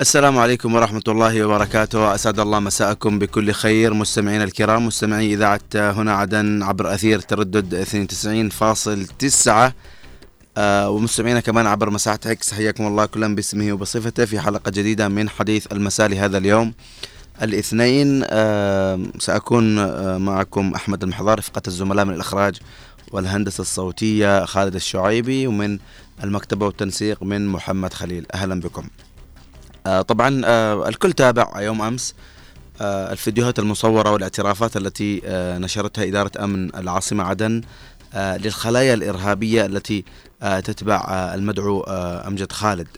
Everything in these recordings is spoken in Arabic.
السلام عليكم ورحمة الله وبركاته. أسعد الله مساءكم بكل خير. مستمعينا الكرام مستمعي إذاعة هنا عدن عبر أثير تردد 92.9 آه ومستمعينا كمان عبر مساحة إكس حياكم الله كلا باسمه وبصفته في حلقة جديدة من حديث المساء لهذا اليوم. الاثنين آه سأكون آه معكم أحمد المحضار رفقة الزملاء من الإخراج والهندسة الصوتية خالد الشعيبي ومن المكتبة والتنسيق من محمد خليل. أهلا بكم. طبعا آه الكل تابع يوم أمس آه الفيديوهات المصورة والاعترافات التي آه نشرتها إدارة أمن العاصمة عدن آه للخلايا الإرهابية التي آه تتبع آه المدعو آه أمجد خالد.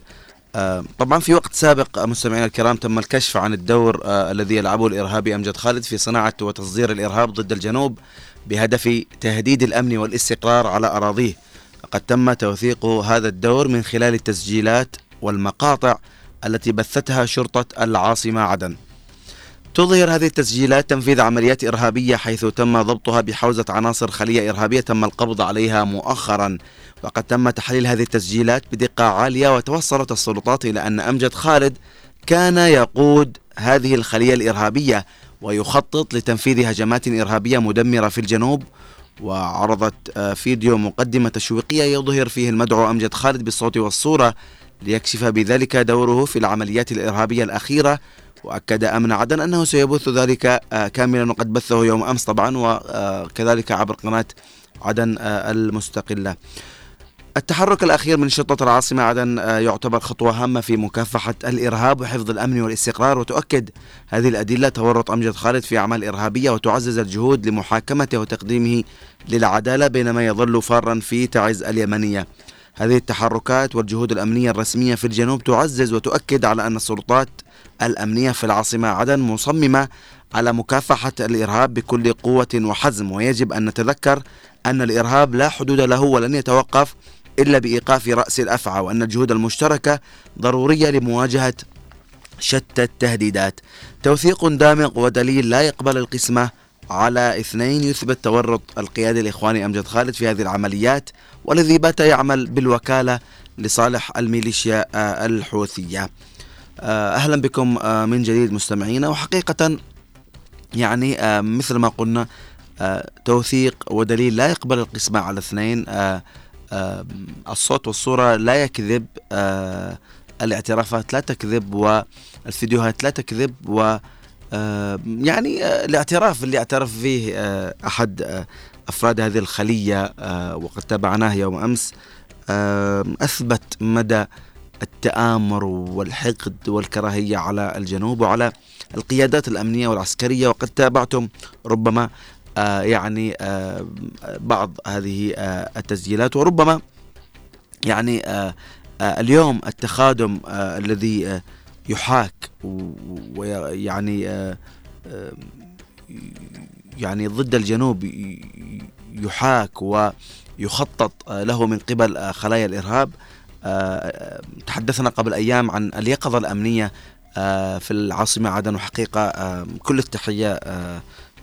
آه طبعا في وقت سابق مستمعينا الكرام تم الكشف عن الدور آه الذي يلعبه الإرهابي أمجد خالد في صناعة وتصدير الإرهاب ضد الجنوب بهدف تهديد الأمن والاستقرار على أراضيه. قد تم توثيق هذا الدور من خلال التسجيلات والمقاطع التي بثتها شرطة العاصمة عدن. تظهر هذه التسجيلات تنفيذ عمليات إرهابية حيث تم ضبطها بحوزة عناصر خلية إرهابية تم القبض عليها مؤخرا. وقد تم تحليل هذه التسجيلات بدقة عالية وتوصلت السلطات إلى أن أمجد خالد كان يقود هذه الخلية الإرهابية ويخطط لتنفيذ هجمات إرهابية مدمرة في الجنوب. وعرضت فيديو مقدمة تشويقية يظهر فيه المدعو أمجد خالد بالصوت والصورة. ليكشف بذلك دوره في العمليات الإرهابية الأخيرة وأكد أمن عدن أنه سيبث ذلك كاملا وقد بثه يوم أمس طبعا وكذلك عبر قناة عدن المستقلة. التحرك الأخير من شرطة العاصمة عدن يعتبر خطوة هامة في مكافحة الإرهاب وحفظ الأمن والاستقرار وتؤكد هذه الأدلة تورط أمجد خالد في أعمال إرهابية وتعزز الجهود لمحاكمته وتقديمه للعدالة بينما يظل فارا في تعز اليمنية. هذه التحركات والجهود الأمنية الرسمية في الجنوب تعزز وتؤكد على أن السلطات الأمنية في العاصمة عدن مصممة على مكافحة الإرهاب بكل قوة وحزم ويجب أن نتذكر أن الإرهاب لا حدود له ولن يتوقف إلا بإيقاف رأس الأفعى وأن الجهود المشتركة ضرورية لمواجهة شتى التهديدات. توثيق دامغ ودليل لا يقبل القسمة على اثنين يثبت تورط القيادة الإخواني أمجد خالد في هذه العمليات. والذي بات يعمل بالوكالة لصالح الميليشيا الحوثية. أهلا بكم من جديد مستمعينا. وحقيقة يعني مثل ما قلنا توثيق ودليل لا يقبل القسمة على اثنين. الصوت والصورة لا يكذب الاعترافات لا تكذب والفيديوهات لا تكذب و يعني الاعتراف اللي اعترف فيه أحد أفراد هذه الخلية وقد تابعناه يوم أمس أثبت مدى التآمر والحقد والكراهية على الجنوب وعلى القيادات الأمنية والعسكرية وقد تابعتم ربما يعني بعض هذه التسجيلات وربما يعني اليوم التخادم الذي يحاك ويعني يعني ضد الجنوب يحاك ويخطط له من قبل خلايا الإرهاب. تحدثنا قبل أيام عن اليقظة الأمنية في العاصمة عدن وحقيقة كل التحية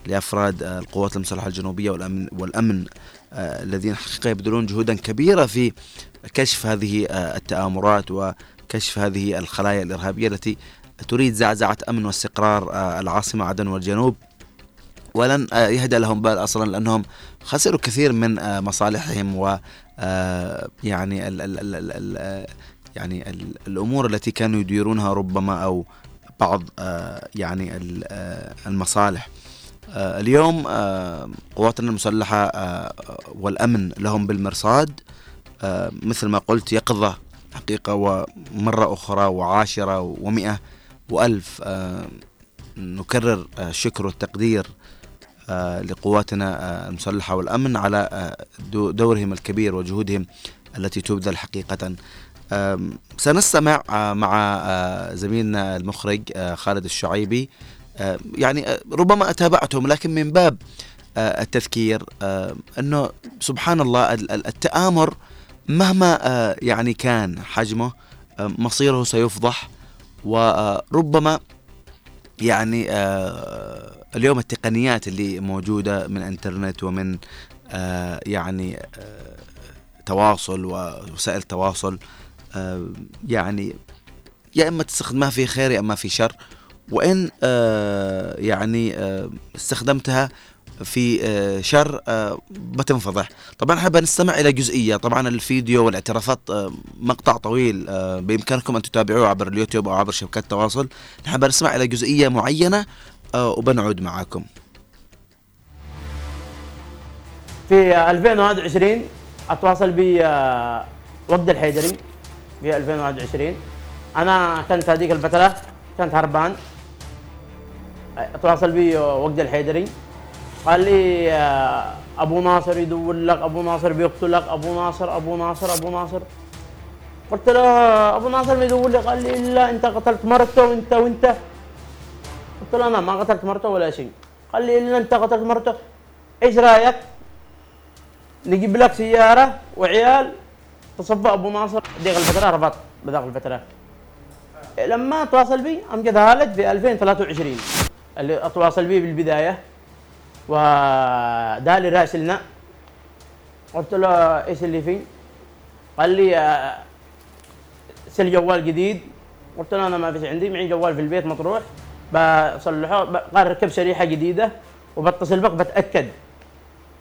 لأفراد القوات المسلحة الجنوبية والأمن والأمن الذين حقيقة يبذلون جهودا كبيرة في كشف هذه التآمرات وكشف هذه الخلايا الإرهابية التي تريد زعزعة أمن واستقرار العاصمة عدن والجنوب. ولن يهدأ لهم بال أصلا لأنهم خسروا كثير من مصالحهم و يعني ال ال ال ال يعني ال الأمور التي كانوا يديرونها ربما أو بعض يعني المصالح. اليوم قواتنا المسلحة والأمن لهم بالمرصاد مثل ما قلت يقظة حقيقة ومرة أخرى وعاشرة ومئة وألف نكرر الشكر والتقدير لقواتنا المسلحة والأمن على دورهم الكبير وجهودهم التي تبذل حقيقة. سنستمع مع زميلنا المخرج خالد الشعيبي. يعني ربما أتابعتهم لكن من باب التذكير أنه سبحان الله التآمر مهما يعني كان حجمه مصيره سيفضح. وربما يعني آه اليوم التقنيات اللي موجودة من إنترنت ومن آه يعني آه تواصل ووسائل تواصل آه يعني يا إما تستخدمها في خير يا إما في شر. وإن آه يعني آه استخدمتها في آه شر بتنفضح. طبعا أحب نستمع إلى جزئية. طبعا الفيديو والاعترافات مقطع طويل بإمكانكم أن تتابعوه عبر اليوتيوب أو عبر شبكات التواصل. نحب نسمع إلى جزئية معينة آه وبنعود معاكم. في 2021 أتواصل بي آه، وقت الحيدري. في 2021 أنا كنت هذيك الفترة كنت هربان. أتواصل بي وقت الحيدري. قال لي آه، أبو ناصر يدور لك أبو ناصر بيقتلك أبو ناصر أبو ناصر أبو ناصر. قلت له أبو ناصر ما يدور لي قال لي لا أنت قتلت مرته وانت وأنت. قلت له أنا ما قتلت مرته ولا شيء. قال لي إلا أنت قتلت مرته. إيش رأيك؟ نجيب لك سيارة وعيال تصفى أبو ناصر. ديك الفترة ربط بذاك الفترة. لما تواصل بي امجد هالد في 2023 اللي أتواصل بي بالبداية. ودالي راسلنا قلت له إيش اللي فيه؟ قال لي آه، سل جوال جديد. قلت له أنا ما فيش عندي معي جوال في البيت مطروح. بصلحه قال ركب شريحة جديدة وبتصل بك بتأكد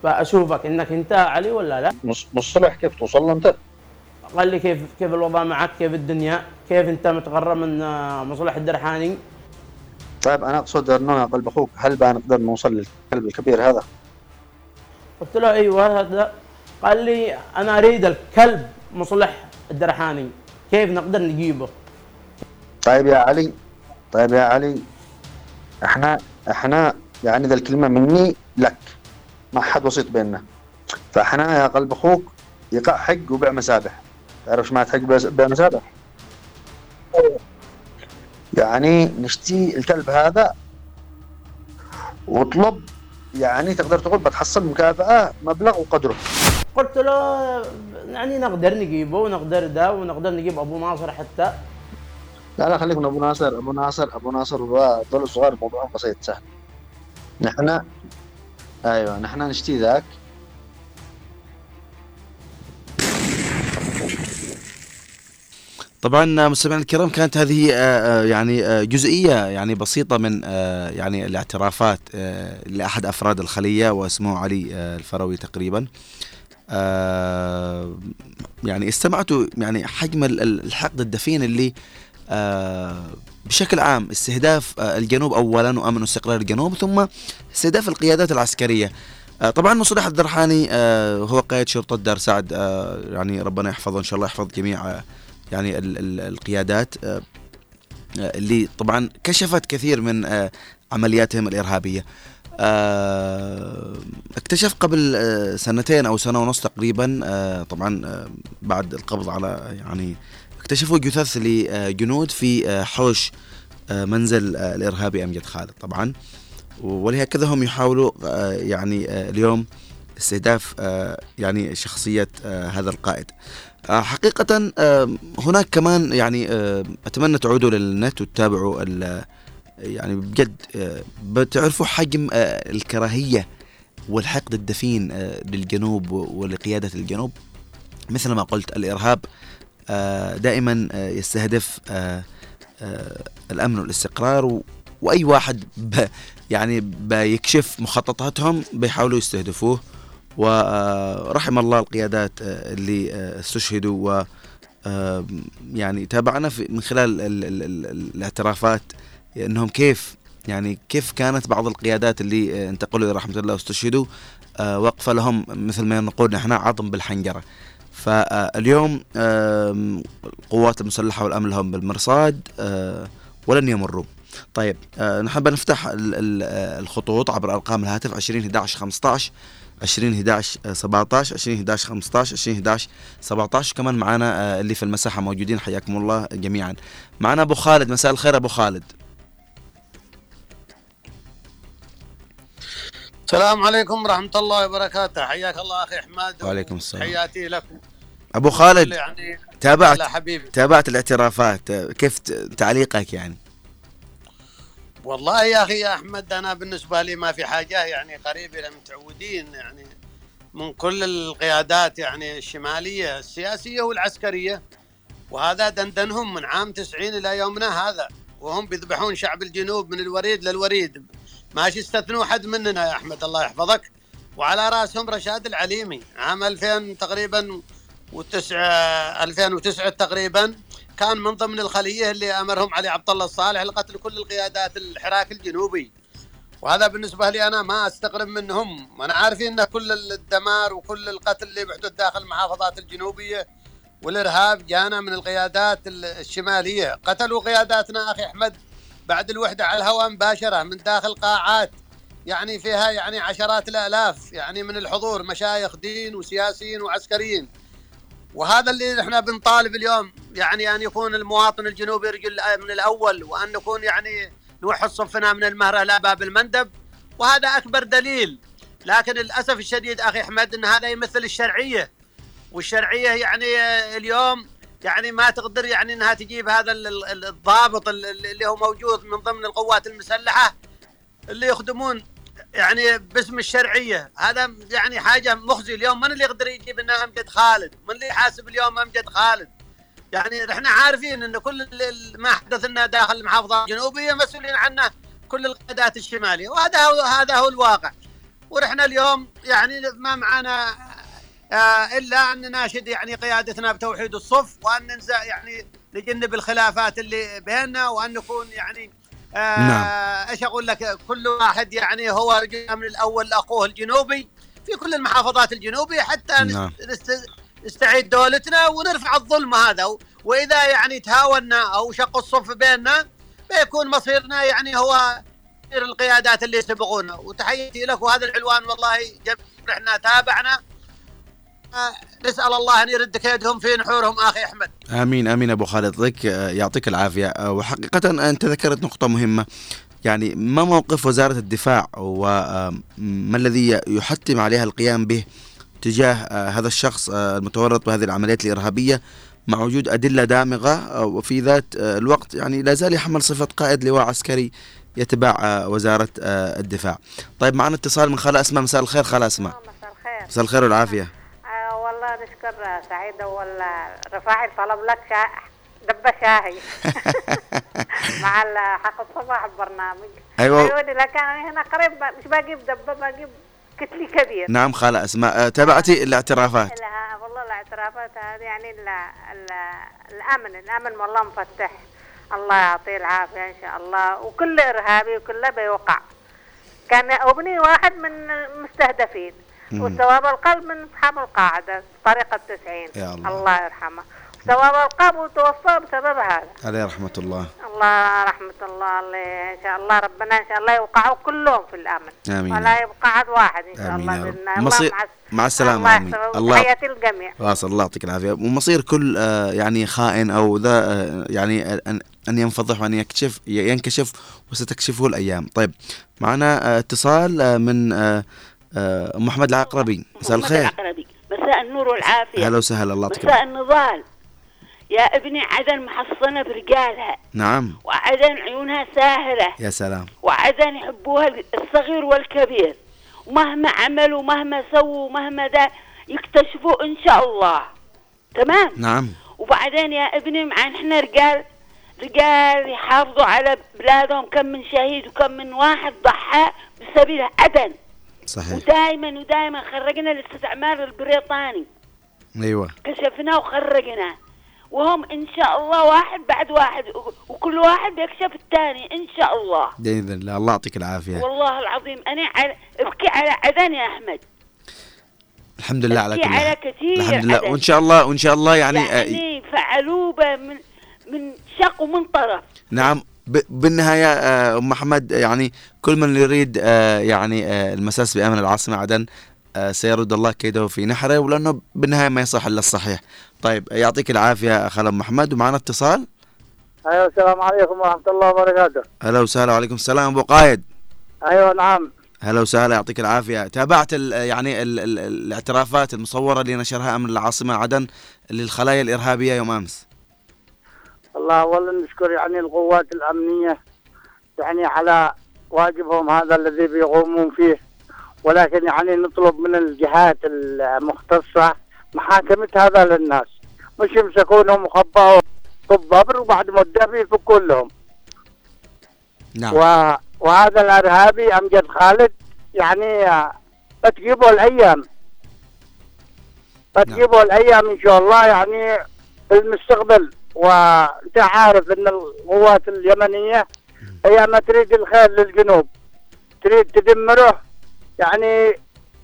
فأشوفك إنك أنت علي ولا لا مصطلح كيف توصل له انت؟ قال لي كيف كيف الوضع معك كيف الدنيا كيف أنت متغرب من مصلح الدرحاني طيب أنا أقصد أنه قلب أخوك هل بقى نقدر نوصل للكلب الكبير هذا؟ قلت له أيوه هذا قال لي أنا أريد الكلب مصلح الدرحاني كيف نقدر نجيبه؟ طيب يا علي طيب يا علي إحنا إحنا يعني ذا الكلمة مني لك ما حد وسيط بيننا. فاحنا يا قلب أخوك يقع حق وبيع مسابح. تعرف إيش معنى حق بيع مسابح؟ يعني نشتي الكلب هذا واطلب يعني تقدر تقول بتحصل مكافأة مبلغ وقدره. قلت له يعني نقدر نجيبه ونقدر ده ونقدر نجيب أبو ناصر حتى. لا لا خليك من أبو ناصر. أبو ناصر أبو ناصر ودول صغار الموضوع بسيط سهل. نحن أيوه نحن نشتي ذاك. طبعا مستمعينا الكرام كانت هذه آه، آه، يعني آه، جزئية يعني بسيطة من يعني الاعترافات لأحد أفراد الخلية واسمه علي الفروي تقريبا. يعني استمعتوا يعني حجم الحقد الدفين اللي بشكل عام استهداف الجنوب اولا وأمن واستقرار الجنوب ثم استهداف القيادات العسكرية. طبعا مصلح الدرحاني هو قائد شرطة دار سعد. يعني ربنا يحفظه إن شاء الله يحفظ جميع يعني ال ال القيادات. آه، آه، اللي طبعا كشفت كثير من آه، عملياتهم الإرهابية. اكتشف قبل سنتين أو سنة ونص تقريبا طبعا بعد القبض على يعني اكتشفوا جثث لجنود في حوش منزل الإرهابي أمجد خالد طبعا. ولهكذا هم يحاولوا يعني اليوم استهداف يعني شخصية هذا القائد. آه، حقيقة هناك كمان يعني أتمنى تعودوا للنت وتتابعوا يعني بجد آه، بتعرفوا حجم آه، الكراهية والحقد الدفين للجنوب ولقيادة الجنوب. مثل ما قلت الإرهاب دائما يستهدف الأمن والاستقرار وأي واحد يعني بيكشف مخططاتهم بيحاولوا يستهدفوه. ورحم الله القيادات آه، اللي آه، استشهدوا و آه، يعني تابعنا من خلال ال ال ال الاعترافات إنهم كيف يعني كيف كانت بعض القيادات اللي انتقلوا إلى رحمة الله واستشهدوا وقف لهم مثل ما نقول نحن عظم بالحنجرة. فاليوم القوات المسلحة والأمن لهم بالمرصاد ولن يمروا. طيب نحب نفتح الخطوط عبر أرقام الهاتف 20 11 15 20 11 17 20 11 15 20 11 17 كمان معانا آه، اللي في المساحة موجودين حياكم الله جميعا. معنا أبو خالد مساء الخير أبو خالد. السلام عليكم ورحمة الله وبركاته. حياك الله أخي أحمد. وعليكم السلام. حياتي لك. أبو خالد يعني تابعت حبيبي. تابعت الاعترافات. كيف تعليقك يعني؟ والله يا أخي يا أحمد أنا بالنسبة لي ما في حاجة يعني قريبه متعودين يعني من كل القيادات يعني الشمالية السياسية والعسكرية. وهذا دندنهم من عام 90 إلى يومنا هذا. وهم بيذبحون شعب الجنوب من الوريد للوريد. ماش يستثنوا حد مننا يا أحمد الله يحفظك. وعلى رأسهم رشاد العليمي عام 2000 تقريبا و9 2009 تقريبا كان من ضمن الخلية اللي أمرهم علي عبد الله الصالح لقتل كل القيادات الحراك الجنوبي. وهذا بالنسبة لي أنا ما أستغرب منهم. أنا عارفين إن كل الدمار وكل القتل اللي بيحدث داخل المحافظات الجنوبية والإرهاب جانا من القيادات الشمالية. قتلوا قياداتنا أخي أحمد. بعد الوحدة على الهواء مباشرة من داخل قاعات. يعني فيها يعني عشرات الآلاف يعني من الحضور مشايخ دين وسياسيين وعسكريين. وهذا اللي إحنا بنطالب اليوم يعني أن يكون المواطن الجنوبي رجل من الأول وأن نكون يعني نوحد صفنا من المهره لا باب المندب. وهذا أكبر دليل. لكن للأسف الشديد أخي أحمد إن هذا يمثل الشرعية. والشرعية يعني اليوم يعني ما تقدر يعني إنها تجيب هذا الضابط اللي هو موجود من ضمن القوات المسلحة اللي يخدمون يعني باسم الشرعية. هذا يعني حاجة مخزي. اليوم من اللي يقدر يجيب لنا أمجد خالد؟ من اللي يحاسب اليوم أمجد خالد؟ يعني إحنا عارفين إن كل ما حدث لنا داخل المحافظة الجنوبية مسؤولين عنه كل القيادات الشمالية. وهذا هو هذا هو الواقع. ورحنا اليوم يعني ما معنا إلا أن نناشد يعني قيادتنا بتوحيد الصف وأن ننزع يعني نجنب الخلافات اللي بيننا وأن نكون يعني آه نعم. إيش أقول لك؟ كل واحد يعني هو رجل من الأول لاخوه الجنوبي في كل المحافظات الجنوبية حتى نعم. نستعيد دولتنا ونرفع الظلم هذا. وإذا يعني تهاونا أو شق الصف بيننا بيكون مصيرنا يعني هو القيادات اللي يسبقونا. وتحياتي لك وهذا العنوان والله إحنا تابعنا. نسأل الله أن يرد كيدهم في نحورهم أخي أحمد. آمين آمين أبو خالد لك يعطيك العافية وحقيقة انت ذكرت نقطة مهمة يعني ما موقف وزارة الدفاع وما الذي يحتم عليها القيام به تجاه هذا الشخص المتورط بهذه العمليات الإرهابية مع وجود أدلة دامغة وفي ذات الوقت يعني لا زال يحمل صفة قائد لواء عسكري يتبع وزارة الدفاع. طيب معنا اتصال من خاله اسماء مساء الخير خاله اسماء. مساء الخير. مساء الخير والعافية. نشكر سعيدة ولا رفاعي طلب لك شا... دبة شاهي. مع حق الصباح البرنامج. أيوه. أيوه لكن هنا قريب مش بجيب دبة بجيب كتلي كبير. نعم خالة اسماء تابعتي الاعترافات. لا والله الاعترافات هذه يعني ال ال الأمن الأمن والله مفتح. الله يعطيه العافية إن شاء الله. وكل إرهابي وكله بيوقع. كان أبني واحد من المستهدفين وثواب القلب من أصحاب القاعدة طريقة التسعين. يا الله. الله يرحمه. ثواب القلب توفى بسبب هذا. عليه رحمة الله. الله رحمة الله اللي إن شاء الله ربنا إن شاء الله يوقعوا كلهم في الأمن. آمين. ولا يبقى عاد واحد إن شاء آمين الله. بإذن الله. مصير مع, مع السلامة. آمين. يحفظه الله وتحياتي للجميع خلاص الله يعطيك العافية. ومصير كل آه، يعني خائن أو ذا آه، يعني أن أن ينفضح وأن يكشف ينكشف وستكشفه الأيام. طيب معنا آه، اتصال آه، من آه، أم محمد العقربي. مساء الخير. العقربي. مساء النور والعافية. هلا وسهلا الله يعطيك مساء. النضال. يا ابني عدن محصنة برجالها. نعم. وعدن عيونها ساهرة. يا سلام. وعدن يحبوها الصغير والكبير. ومهما عملوا مهما سووا ومهما دا يكتشفوا إن شاء الله. تمام؟ نعم. وبعدين يا ابني مع إحنا رجال رجال يحافظوا على بلادهم كم من شهيد وكم من واحد ضحى بسبيل عدن. صحيح. ودائما ودائما خرجنا الاستعمار البريطاني. أيوة. كشفناه وخرجناه وهم إن شاء الله واحد بعد واحد وكل واحد بيكشف الثاني إن شاء الله. بإذن الله. الله يعطيك العافية. والله العظيم أنا على أبكي على عدن يا أحمد. الحمد لله على كل على كثير الحمد لله. عدن. وإن شاء الله وإن شاء الله يعني, يعني فعلوه ب- من من شق ومن طرف. نعم. ب- بالنهاية آه، أم محمد يعني كل من يريد آه، يعني آه، المساس بأمن العاصمة عدن سيرد الله كيده في نحره ولأنه بالنهاية ما يصح إلا الصحيح. طيب يعطيك العافية خال أم محمد ومعنا اتصال. أيوه السلام عليكم ورحمة الله وبركاته. هلا وسهلا وعليكم السلام. أبو قايد. أيوه نعم. هلا وسهلا يعطيك العافية. تابعت ال يعني ال ال الاعترافات المصورة اللي نشرها أمن العاصمة عدن للخلايا الإرهابية يوم أمس. الله اولا نشكر يعني القوات الأمنية يعني على واجبهم هذا الذي بيقومون فيه. ولكن يعني نطلب من الجهات المختصة محاكمة هذا للناس. مش يمسكونهم وخباهم بالضبر وبعد مدة بيفكون لهم. نعم. و... وهذا الأرهابي امجد خالد يعني بتجيبوا الأيام. بتجيبوا الأيام إن شاء الله يعني في المستقبل. وانت عارف ان القوات اليمنية هي ما تريد الخير للجنوب. تريد تدمره يعني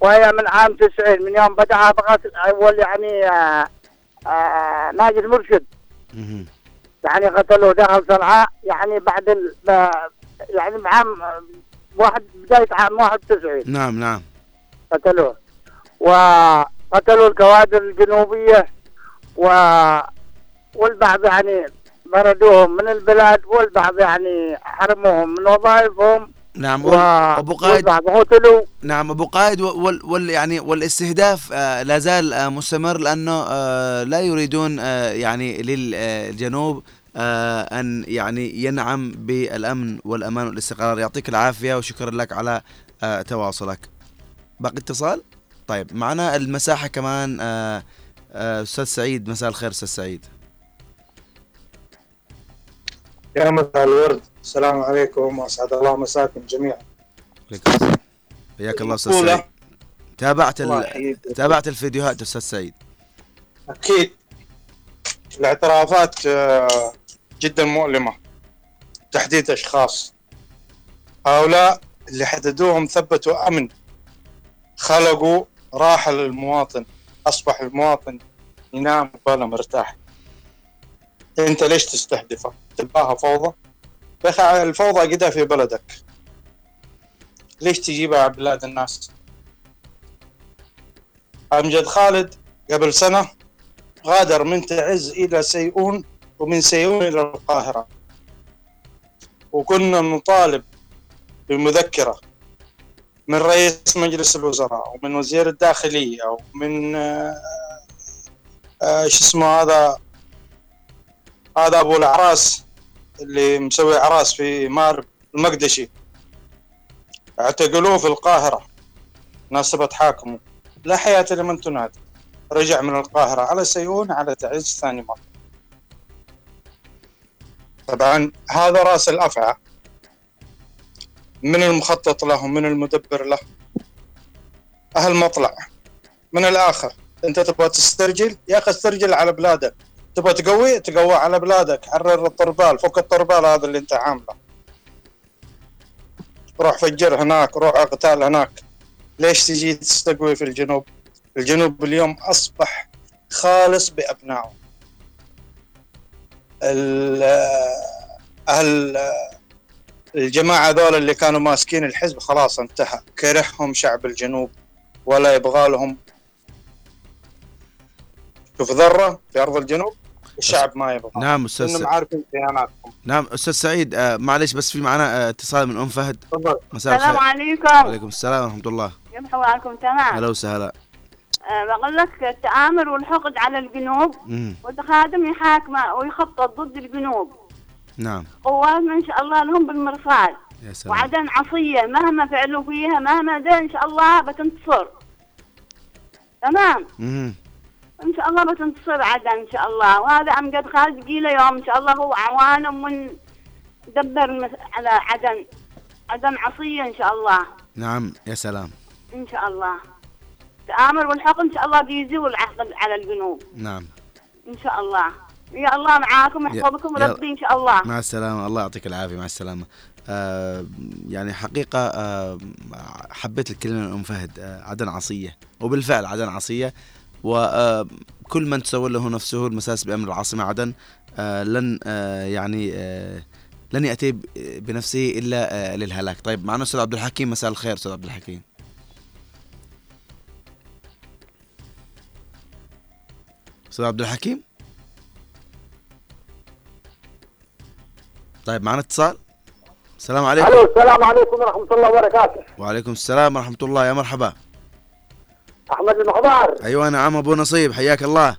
وهي من عام 90 من يوم بدأها بغت اول يعني آه آه ماجد مرشد. مهم. يعني قتلوه دخل صنعاء يعني بعد ال... يعني بعام واحد بداية عام 91 نعم نعم. قتلوه. وقتلوا الكوادر الجنوبية و والبعض يعني بردوهم من البلاد والبعض يعني حرموهم من وظائفهم. نعم و... ابو قائد قتلوا. نعم أبو قائد وال, وال يعني والاستهداف آه لا زال آه مستمر لأنه آه لا يريدون آه يعني للجنوب آه أن يعني ينعم بالأمن والأمان والاستقرار. يعطيك العافية وشكرا لك على آه تواصلك. باقي اتصال؟ طيب معنا المساحة كمان آه آه أستاذ سعيد. مساء الخير أستاذ سعيد. يا مساء الورد. السلام عليكم واسعد الله مساكم جميعا. حياك الله أستاذ. سعيد. تابعت ال... تابعت الفيديوهات أستاذ سعيد. أكيد. الاعترافات آه، جدا مؤلمة. تحديد أشخاص. هؤلاء اللي حددوهم ثبتوا أمن. خلقوا راحة للمواطن. أصبح المواطن ينام باله مرتاح. أنت ليش تستهدفه؟ تباها فوضى؟ يا الفوضى قدها في بلدك ليش تجيبها على بلاد الناس؟ امجد خالد قبل سنة غادر من تعز إلى سيئون ومن سيئون إلى القاهرة وكنا نطالب بمذكرة من رئيس مجلس الوزراء ومن وزير الداخلية ومن آه، آه، شو اسمه هذا هذا أبو الاعراس اللي مسوي اعراس في مارب المقدشي. اعتقلوه في القاهرة. ناس تبى تحاكمه لا حياة لمن تنادي. رجع من القاهرة على سيئون على تعز ثاني مرة. طبعا هذا رأس الأفعى. من المخطط له؟ من المدبر له؟ أهل مطلع. من الآخر. أنت تبغى تسترجل؟ يا أخي استرجل على بلادك. تبغى تقوي؟ تقوى على بلادك حرر الطربال فك الطربال هذا اللي أنت عامله. روح فجر هناك روح اقتال هناك. ليش تجي تستقوي في الجنوب؟ الجنوب اليوم أصبح خالص بأبنائه. ال- أهل الجماعة ذول اللي كانوا ماسكين الحزب خلاص انتهى. كرههم شعب الجنوب ولا يبغى لهم. شوف ذرة في أرض الجنوب. الشعب ما يبغى. نعم أستاذ انهم. عارفين خياناتكم نعم أستاذ سعيد آه معلش بس في معنا آه اتصال من أم فهد. تفضل. مساء السلام عليكم. وعليكم السلام ورحمة الله. كيف حوالكم تمام. هلا وسهلا. أه بقول لك التآمر والحقد على الجنوب. والخادم يحاكم ويخطط ضد الجنوب. نعم. قواتنا إن شاء الله لهم بالمرصاد يا سلام. وعدن عصية مهما فعلوا فيها مهما ده إن شاء الله بتنتصر. تمام. مم. إن شاء الله بتنتصر عدن إن شاء الله. وهذا امجد خالد قيلة يوم إن شاء الله هو عوانهم من دبر على عدن. عدن عصية إن شاء الله. نعم يا سلام. إن شاء الله. التآمر والحق إن شاء الله بيزول عقد على الجنوب. نعم. إن شاء الله. يا الله معاكم يحفظكم ربي إن شاء الله. مع السلامة. الله يعطيك العافية. مع السلامة. آه يعني حقيقة آه حبيت الكلمة من أم فهد. آه عدن عصية. وبالفعل عدن عصية. وكل من تسول له نفسه المساس بأمر العاصمة عدن. آه لن آه يعني آه لن يأتي بنفسه إلا آه للهلاك. طيب معنا أستاذ عبد الحكيم مساء الخير أستاذ عبد الحكيم. أستاذ عبد الحكيم؟ طيب معنا اتصال؟ السلام عليكم. ألو السلام عليكم ورحمة الله وبركاته. وعليكم السلام ورحمة الله يا مرحبا. أحمد المخضار أيوة نعم أبو نصيب حياك الله.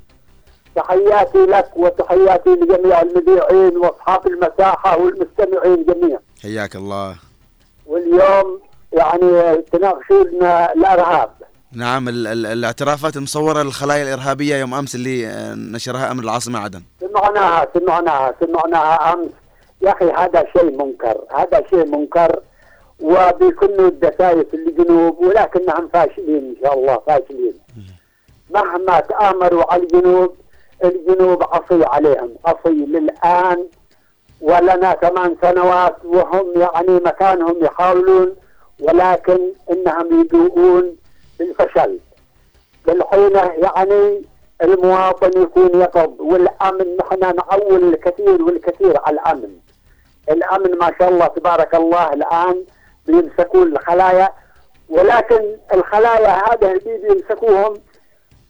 تحياتي لك وتحياتي لجميع المذيعين وأصحاب المساحة والمستمعين جميعا. حياك الله. واليوم يعني تناقشون الإرهاب. نعم ال ال الاعترافات المصورة للخلايا الإرهابية يوم أمس اللي آه، نشرها أمن العاصمة عدن. سمعناها سمعناها سمعناها أمس. يا أخي هذا شيء منكر هذا شيء منكر. وبيكونوا الدسايس اللي جنوب ولكنهم فاشلين إن شاء الله فاشلين. مهما تآمروا على الجنوب الجنوب عصي عليهم عصي للآن ولنا ثمان سنوات وهم يعني مكانهم يحاولون ولكن إنهم يذوقون بالفشل. بالحين يعني المواطن يكون يقظ والأمن نحن نعول الكثير والكثير على الأمن. الأمن ما شاء الله تبارك الله الآن بيمسكون الخلايا ولكن الخلايا هذه اللي بيمسكوهم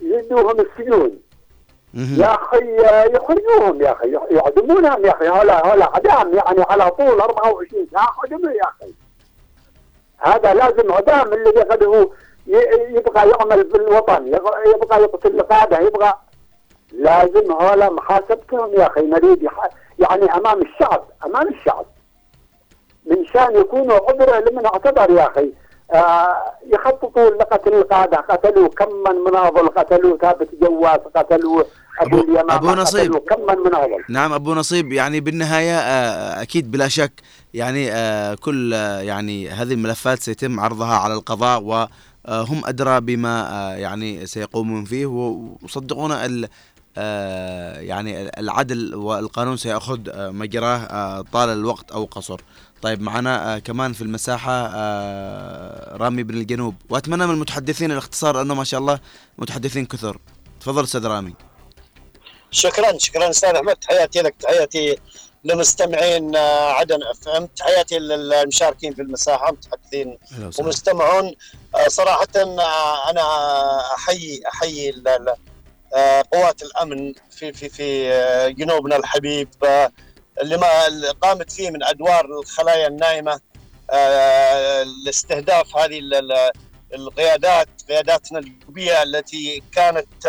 يدوهم السجون. يا أخي يخرجوهم يا أخي يعدمونهم يا أخي هلا هلا اعدام يعني على طول 24 ساعة عدموا يا أخي. هذا لازم اعدام اللي يقدروا ي- يبغى يعمل في الوطن يبغى يقتل القاده يبغى لازم هلا محاسبتهم يا أخي نريد يعني أمام الشعب أمام الشعب. شان يكونوا عبره لمن اعتبر يا أخي. آه يخططوا لقتل القادة قتلوا كم من مناضل قتلوا ثابت جواز قتلوا أبو أبو- اليمامة أبو نصيب. كم من مناضل. نعم أبو نصيب يعني بالنهاية آه، أكيد بلا شك يعني آه، كل آه، يعني هذه الملفات سيتم عرضها على القضاء وهم أدرى بما آه، يعني سيقومون فيه و- وصدقونا آه، يعني العدل والقانون سيأخذ آه، مجراه آه، طال الوقت أو قصر. طيب معنا آه، كمان في المساحة آه، رامي بن الجنوب. وأتمنى من المتحدثين الاختصار لأنه ما شاء الله متحدثين كثر. تفضل أستاذ رامي. شكرا شكرا أستاذ أحمد. تحياتي لك تحياتي لمستمعين آه، عدن أف إم. تحياتي للمشاركين في المساحة متحدثين. ومستمعون. صراحة أنا أحيي أحيي قوات الأمن في في في جنوبنا الحبيب اللي ما قامت فيه من أدوار الخلايا النائمه آه، لاستهداف هذه ال- ال- القيادات قياداتنا الجنوبيه التي كانت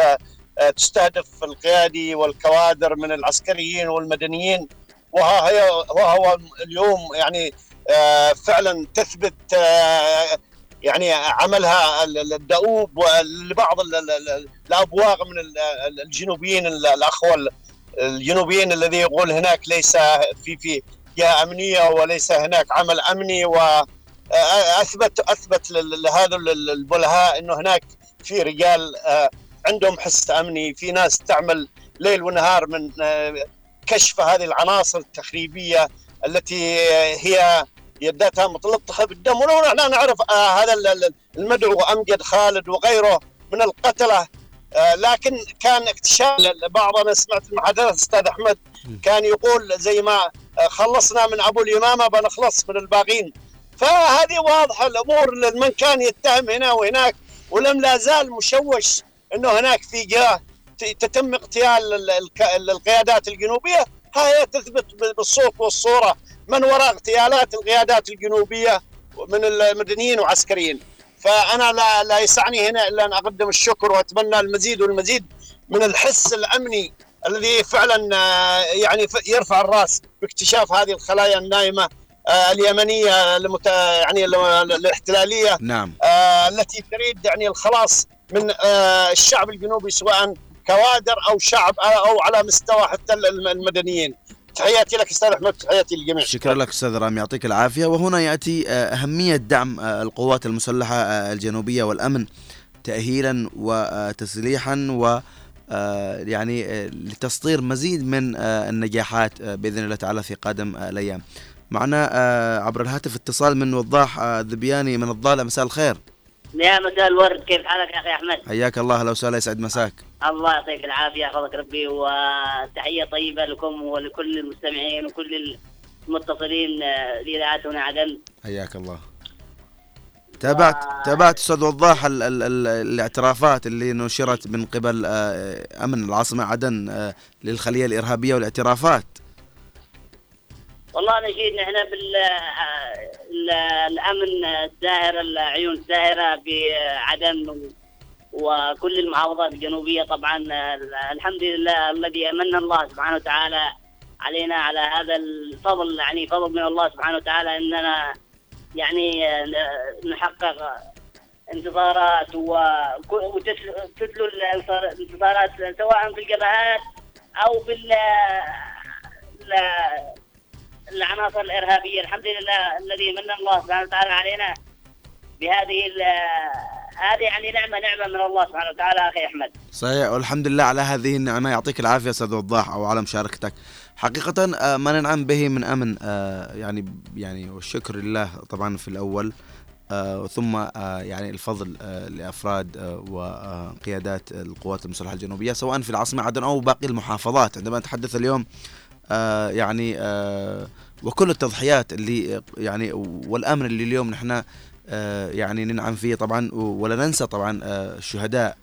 آه، تستهدف القيادي والكوادر من العسكريين والمدنيين. وها هي وهو اليوم يعني آه، فعلا تثبت يعني عملها ال- ال- الدؤوب لبعض ال- ال- ال- الأبواغ من ال- ال- الجنوبيين ال- الأخوة ال- الجنوبيين الذي يقول هناك ليس في في جهة أمنية وليس هناك عمل أمني واثبت اثبت لهذا ال- البلهاء إنه هناك في رجال آه، عندهم حس أمني في ناس تعمل ليل ونهار من آه، كشف هذه العناصر التخريبية التي هي يداتها متلطخة بالدم. ولو نحن نعرف آه، هذا ال- ال- المدعو أمجد خالد وغيره من القتلة لكن كان اكتشاف بعض أنا سمعت المحادثات أستاذ أحمد كان يقول زي ما آه، خلصنا من أبو اليمامة بنخلص من الباقين. فهذه واضحة الأمور من كان يتهم هنا وهناك ولم لا زال مشوش إنه هناك في جهة تتم اغتيال القيادات الجنوبية. هاي تثبت بالصوت والصورة من وراء اغتيالات القيادات الجنوبية من المدنيين وعسكريين. فأنا لا لا يسعني هنا إلا أن أقدم الشكر وأتمنى المزيد والمزيد من الحس الأمني الذي فعلا آه، يعني يرفع الرأس باكتشاف هذه الخلايا النائمه آه، اليمنية المت... يعني ال- الاحتلالية نعم. آه، التي تريد يعني الخلاص من الشعب الجنوبي سواء كوادر أو شعب أو على مستوى حتى الم- المدنيين. تحياتي لك أستاذ أحمد تحياتي للجميع. شكرا لك أستاذ رامي يعطيك العافية. وهنا يأتي آه، أهمية دعم آه، القوات المسلحة آه، الجنوبية والأمن تاهيلا وتسليحا و يعني لتسطير مزيد من النجاحات بإذن الله تعالى في قادم الأيام. معنا عبر الهاتف اتصال من وضاح الذبياني من الضالع. مساء الخير. يا مساء الورد كيف حالك يا أخي أحمد؟ حياك الله أهلا وسهلا يسعد مساك. الله يعطيك العافية يحفظك ربي وتحية طيبة لكم ولكل المستمعين وكل المتصلين آه، لاذاعه هنا عدن حياك الله. تابعت تابعت أستاذ وضاح ال ال ال الاعترافات اللي نشرت من قبل آه، أمن العاصمة عدن آه، للخلية الإرهابية والاعترافات. والله نشيد نحن بال آه، ال- الأمن الساهر العيون الساهره بعدن وكل المحافظات الجنوبية. طبعا الحمد لله الذي أمن الله سبحانه وتعالى علينا على هذا الفضل يعني فضل من الله سبحانه وتعالى إننا يعني نحقق انتصارات وك- وتتلو تتلو الانتصارات سواء في الجبهات أو في العناصر الإرهابية الحمد لله الذي من الله سبحانه وتعالى علينا بهذه هذه يعني نعمة نعمة من الله سبحانه وتعالى. أخي أحمد. صحيح والحمد لله على هذه النعمة. يعطيك العافية أستاذ وضاح أو على مشاركتك. حقيقة آه، ما ننعم به من أمن آه، يعني يعني والشكر لله طبعا في الأول آه، ثم يعني الفضل لأفراد آه، وقيادات القوات المسلحة الجنوبية سواء في العاصمة عدن أو باقي المحافظات. عندما نتحدث اليوم آه، يعني آه، وكل التضحيات اللي يعني والأمن اللي اليوم نحن آه، يعني ننعم فيه طبعا ولا ننسى طبعا الشهداء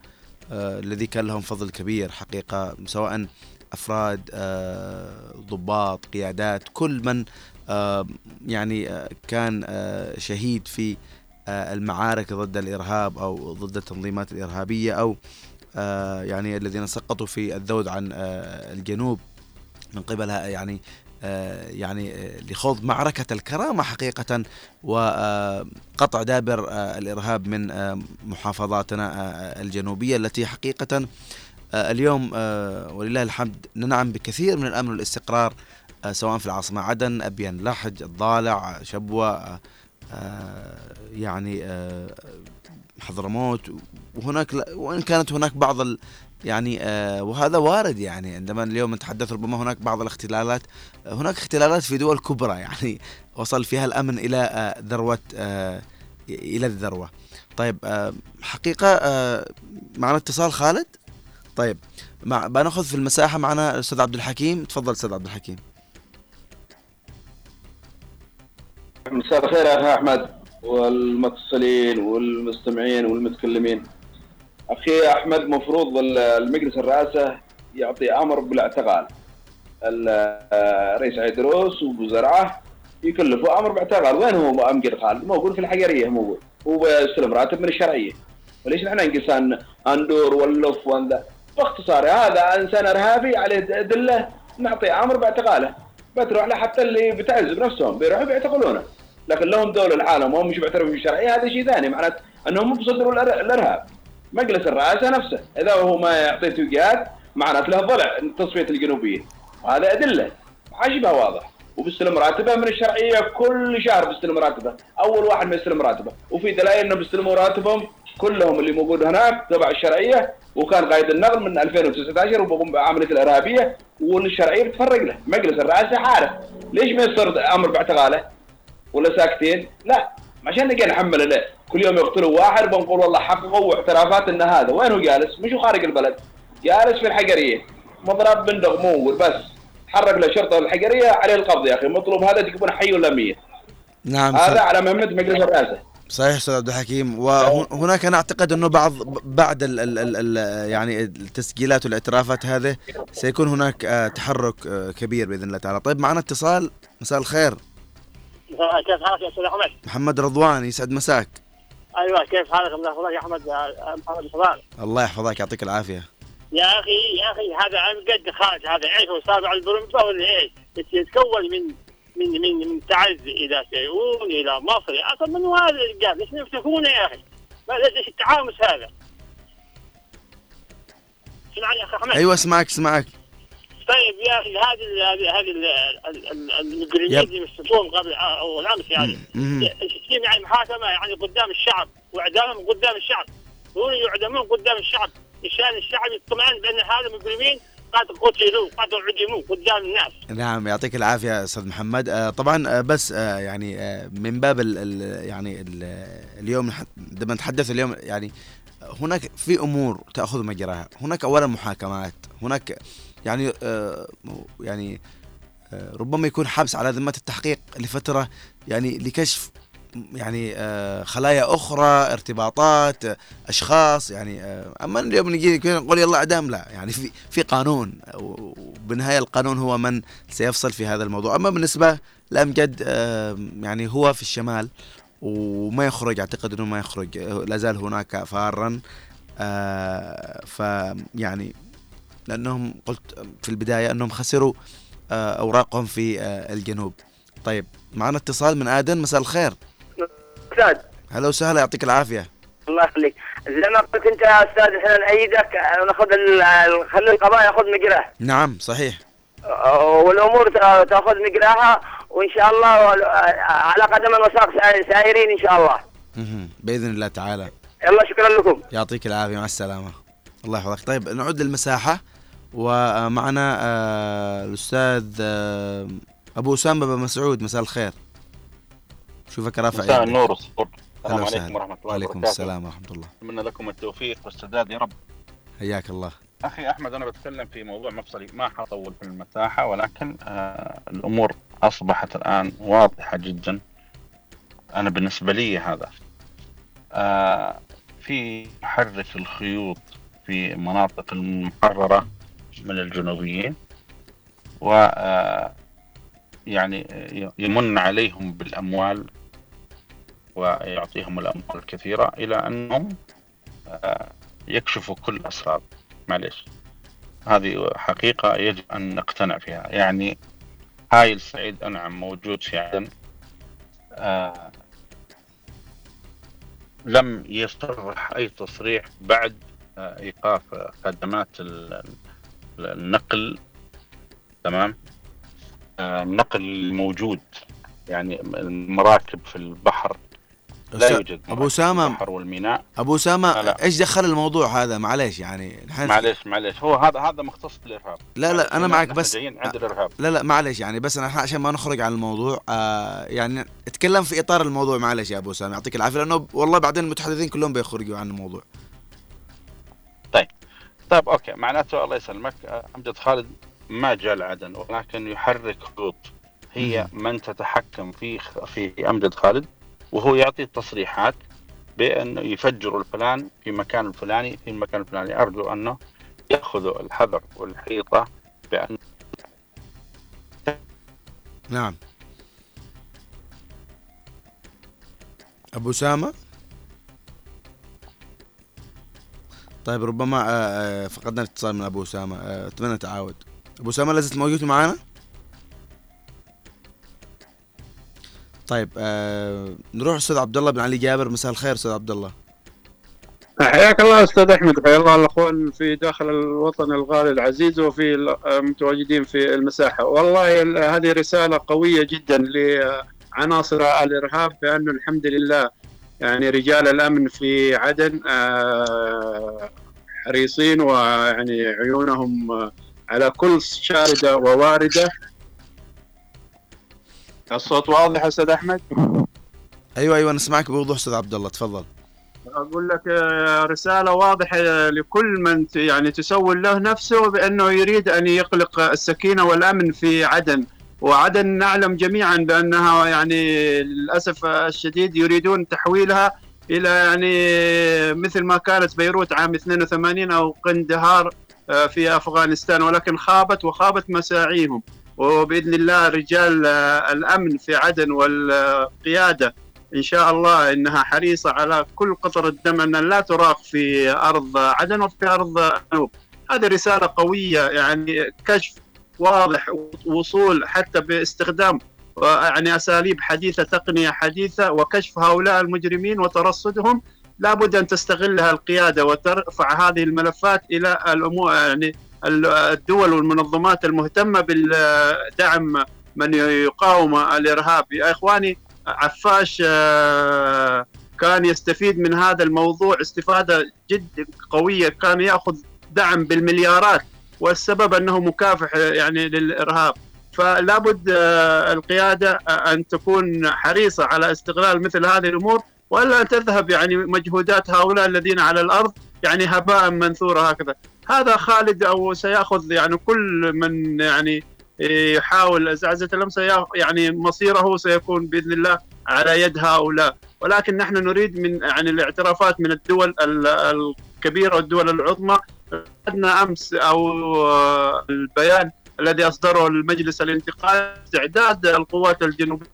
الذي كان لهم فضل كبير حقيقة سواء أفراد آه، ضباط قيادات كل من يعني كان شهيد في المعارك ضد الإرهاب أو ضد التنظيمات الإرهابية أو آه، يعني الذين سقطوا في الذود عن الجنوب. من قبلها يعني آه، يعني آه، لخوض معركة الكرامة حقيقة وقطع دابر آه، الإرهاب من محافظاتنا الجنوبية التي حقيقة اليوم ولله الحمد ننعم بكثير من الأمن والاستقرار سواء في العاصمة عدن أبين لحج الضالع شبوة يعني حضرموت وهناك وإن كانت هناك بعض يعني آه، وهذا وارد يعني. عندما اليوم نتحدث ربما هناك بعض الاختلالات آه، هناك اختلالات في دول كبرى يعني وصل فيها الأمن إلى آه، ذروة آه، إلى الذروة. طيب حقيقة آه، معنا اتصال خالد؟ طيب مع بناخذ في المساحة معنا الأستاذ عبد الحكيم. تفضل أستاذ عبد الحكيم. مساء الخير يا أحمد والمتصلين والمستمعين والمتكلمين. أخي أحمد مفروض ال- المجلس الرئاسة يعطي أمر بالاعتقال ال- رئيس عيدروس وأبو زرعة يكلفوا أمر باعتقال. وين هو أمجد خالد؟ موجود في الحجرية موجود هو بيستلم راتب من الشرعية. وليش نحن انقصان اندور واللف وانذا باختصار هذا إنسان إرهابي عليه أدلة نعطي أمر باعتقاله. بتروح له حتى اللي بتعز بنفسهم بيروحوا بيعتقلونه. لكن لهم دول العالم وهم مش بيعترفوا بالشرعية هذا شيء ثاني. معناته أنهم بيصدروا الإر- الإرهاب. مجلس الرئاسة نفسه إذا هو ما يعطي توجيهات معناته له ضلع تصفيه الجنوبيين وهذا أدلة. عجيبها واضح. وبيستلم راتبه من الشرعية كل شهر بيستلم راتبه. أول واحد ما يستلم راتبه. وفي دلائل إنه بيستلموا راتبهم كلهم اللي موجود هناك تبع الشرعية. وكان قايد النقل من 2019 وبقوم بعمليه الإرهابية. والشرعيه بتفرق له. مجلس الرئاسة عارف ليش ما يصدر أمر باعتقاله؟ ولا ساكتين؟ لا. عشان نجي نحمل له كل يوم يقتلوا واحد بنقول والله حققوا اعترافات ان هذا وين هو جالس؟ مش خارج البلد. جالس في الحجرية. مضرب بندق موجود بس. حرك له شرطة الحجرية عليه القبض يا أخي. مطلوب هذا تكون حي ولا ميت؟ نعم هذا صح- على مهمه مجلس الرئاسة. صحيح أستاذ عبد الحكيم. وهناك أنا أعتقد أنه بعض بعد ال ال ال ال يعني التسجيلات والاعترافات هذه سيكون هناك آه، تحرك آه، كبير بإذن الله تعالى. طيب معنا اتصال. مساء الخير. كيف حالك يا أستاذ أحمد؟ محمد رضوان يسعد مساك. أيوه كيف حالك؟ الله يحفظك يا أحمد محمد الفضال الله يحفظك يعطيك العافية. يا أخي يا أخي هذا عن قد خارج هذا إيش؟ هو صار على البرمجة ولا إيش؟ يتكون من من من من تعز إلى سيئون إلى مصر. أصلا من هذا الرجال؟ ليش يفتكونه يا أخي؟ ليش التعامس هذا؟ اسمعني يا أخي أحمد. أيوه اسمعك اسمعك. طيب يا أخي هذه هذه هذه ال- ال- ال- المجرمين. اللي مسكوهم قبل اول امس يعني. تقييم يعني محاكمة يعني قدام الشعب وإعدامهم قدام الشعب. دول يعدمون قدام الشعب. مشان الشعب يطمئن بأن هذا مجرمين قد قتلوا قد عدموا قدام الناس. نعم يعطيك العافية أستاذ محمد. آه، طبعا آه، بس آه، يعني آه، من باب ال ال يعني ال اليوم عندما نتحدث اليوم يعني هناك في أمور تأخذ مجراها. هناك اولا محاكمات هناك يعني آه، يعني آه، ربما يكون حبس على ذمة التحقيق لفترة يعني لكشف يعني آه، خلايا أخرى ارتباطات أشخاص يعني أما اليوم نجي نقول يلا اعدام لا يعني في في قانون وبالنهاية القانون هو من سيفصل في هذا الموضوع. أما بالنسبة لأمجد يعني هو في الشمال وما يخرج أعتقد إنه ما يخرج لا زال هناك فارا آه، فيعني لأنهم قلت في البداية أنهم خسروا آه، أوراقهم في آه، الجنوب. طيب معنا اتصال من آدن. مساء الخير. أستاذ. هلا وسهلا يعطيك العافية. الله يخليك. زي ما قلت أنت يا أستاذ إحنا نأيدك آه، نأخذ خلي القضاء يأخذ مجراه. نعم صحيح. والأمور تا- تأخذ مجراها وإن شاء الله على قدم وساق سا- سائرين إن شاء الله. بإذن الله تعالى. يلا شكرا لكم. يعطيك العافية مع السلامة. الله يحفظك. طيب نعود للمساحة. ومعنا آه، الأستاذ آه، أبو أسامة بن مسعود. مساء الخير. شوفك رافع مساء. النور والسرور السلام. عليكم ورحمة الله وعليكم وبركاته. السلام ورحمة الله. أتمنى لكم التوفيق والسداد يا رب. حياك الله. أخي أحمد أنا بتكلم في موضوع مفصلي. ما حطول في المساحة ولكن آه الأمور أصبحت الآن واضحة جدا. أنا بالنسبة لي هذا آه في محرك الخيوط في مناطق المحررة. من الجنوبيين و آه، يعني يمن عليهم بالأموال ويعطيهم الأموال الكثيرة إلى أنهم آه، يكشفوا كل أسرار معلش هذه حقيقة يجب أن نقتنع فيها. يعني هاي السعيد أنعم موجود في عدن آه لم يصرح أي تصريح بعد آه إيقاف خدمات النقل تمام؟ آه النقل الموجود يعني المراكب في البحر لا يوجد أبو اسامه البحر والميناء. أبو اسامه. إيش دخل الموضوع هذا؟ معليش يعني نحن معلش معلش هو هذا هذا مختص بالإرهاب. لا لا أنا معك بس جايين عند الإرهاب. لا لا معلش يعني بس أنا عشان ما نخرج عن الموضوع آه يعني اتكلم في إطار الموضوع معلش يا أبو اسامه يعطيك العافية لأنه والله بعدين المتحدثين كلهم بيخرجوا عن الموضوع. طيب أوكي. معناته الله يسلمك. آه، امجد خالد ما جاء لعدن ولكن يحرك خطوط. هي من تتحكم في في امجد خالد وهو يعطي تصريحات بانه يفجروا الفلان في مكان الفلاني في المكان الفلاني. أرجو أنه ياخذوا الحذر والحيطة بأن نعم. أبو اسامه طيب ربما آه، آه، فقدنا الاتصال من أبو أسامة. آه، أتمنى تعاود أبو أسامة لازلت موجود معنا طيب آه نروح أستاذ عبد الله بن علي جابر. مساء الخير أستاذ عبد الله. حياك الله أستاذ أحمد. حيا الله الاخوان في داخل الوطن الغالي العزيز وفي المتواجدين في المساحة. والله ال- هذه رسالة قوية جدا لعناصر الارهاب بانه الحمد لله يعني رجال الأمن في عدن آه، حريصين ويعني عيونهم آه، على كل شاردة وواردة. الصوت واضح أستاذ أحمد؟ أيوه أيوه نسمعك بوضوح أستاذ عبد الله تفضل. أقول لك آه، رسالة واضحة لكل من يعني تسول له نفسه بأنه يريد أن يقلق السكينة والأمن في عدن. وعدن نعلم جميعا بأنها يعني للأسف الشديد يريدون تحويلها إلى يعني مثل ما كانت بيروت عام 82 أو قندهار آه، في أفغانستان ولكن خابت وخابت مساعيهم. وبإذن الله رجال آه، الأمن في عدن والقيادة إن شاء الله إنها حريصة على كل قطره دم أن لا تراق في أرض عدن وفي أرض الجنوب هذه رسالة قوية يعني كشف واضح وصول حتى باستخدام يعني أساليب حديثة تقنية حديثة وكشف هؤلاء المجرمين وترصدهم لابد أن تستغلها القيادة وترفع هذه الملفات إلى الأمور يعني الدول والمنظمات المهتمة بالدعم من يقاوم الإرهاب. يا إخواني عفاش آه، كان يستفيد من هذا الموضوع استفادة جد قوية كان يأخذ دعم بالمليارات. والسبب أنه مكافح يعني للإرهاب. فلا بد آه، القيادة آه، أن تكون حريصة على استغلال مثل هذه الأمور وإلا تذهب يعني مجهودات هؤلاء الذين على الأرض يعني هباء منثورا هكذا. هذا خالد أو سيأخذ يعني كل من يعني يحاول زعزعة سيأ- يعني مصيره سيكون بإذن الله على يد هؤلاء. ولكن نحن نريد من يعني الاعترافات من الدول ال- الكبيرة والدول العظمى أخذنا أمس أو آه، البيان الذي أصدره المجلس الانتقالي استعداد القوات الجنوبية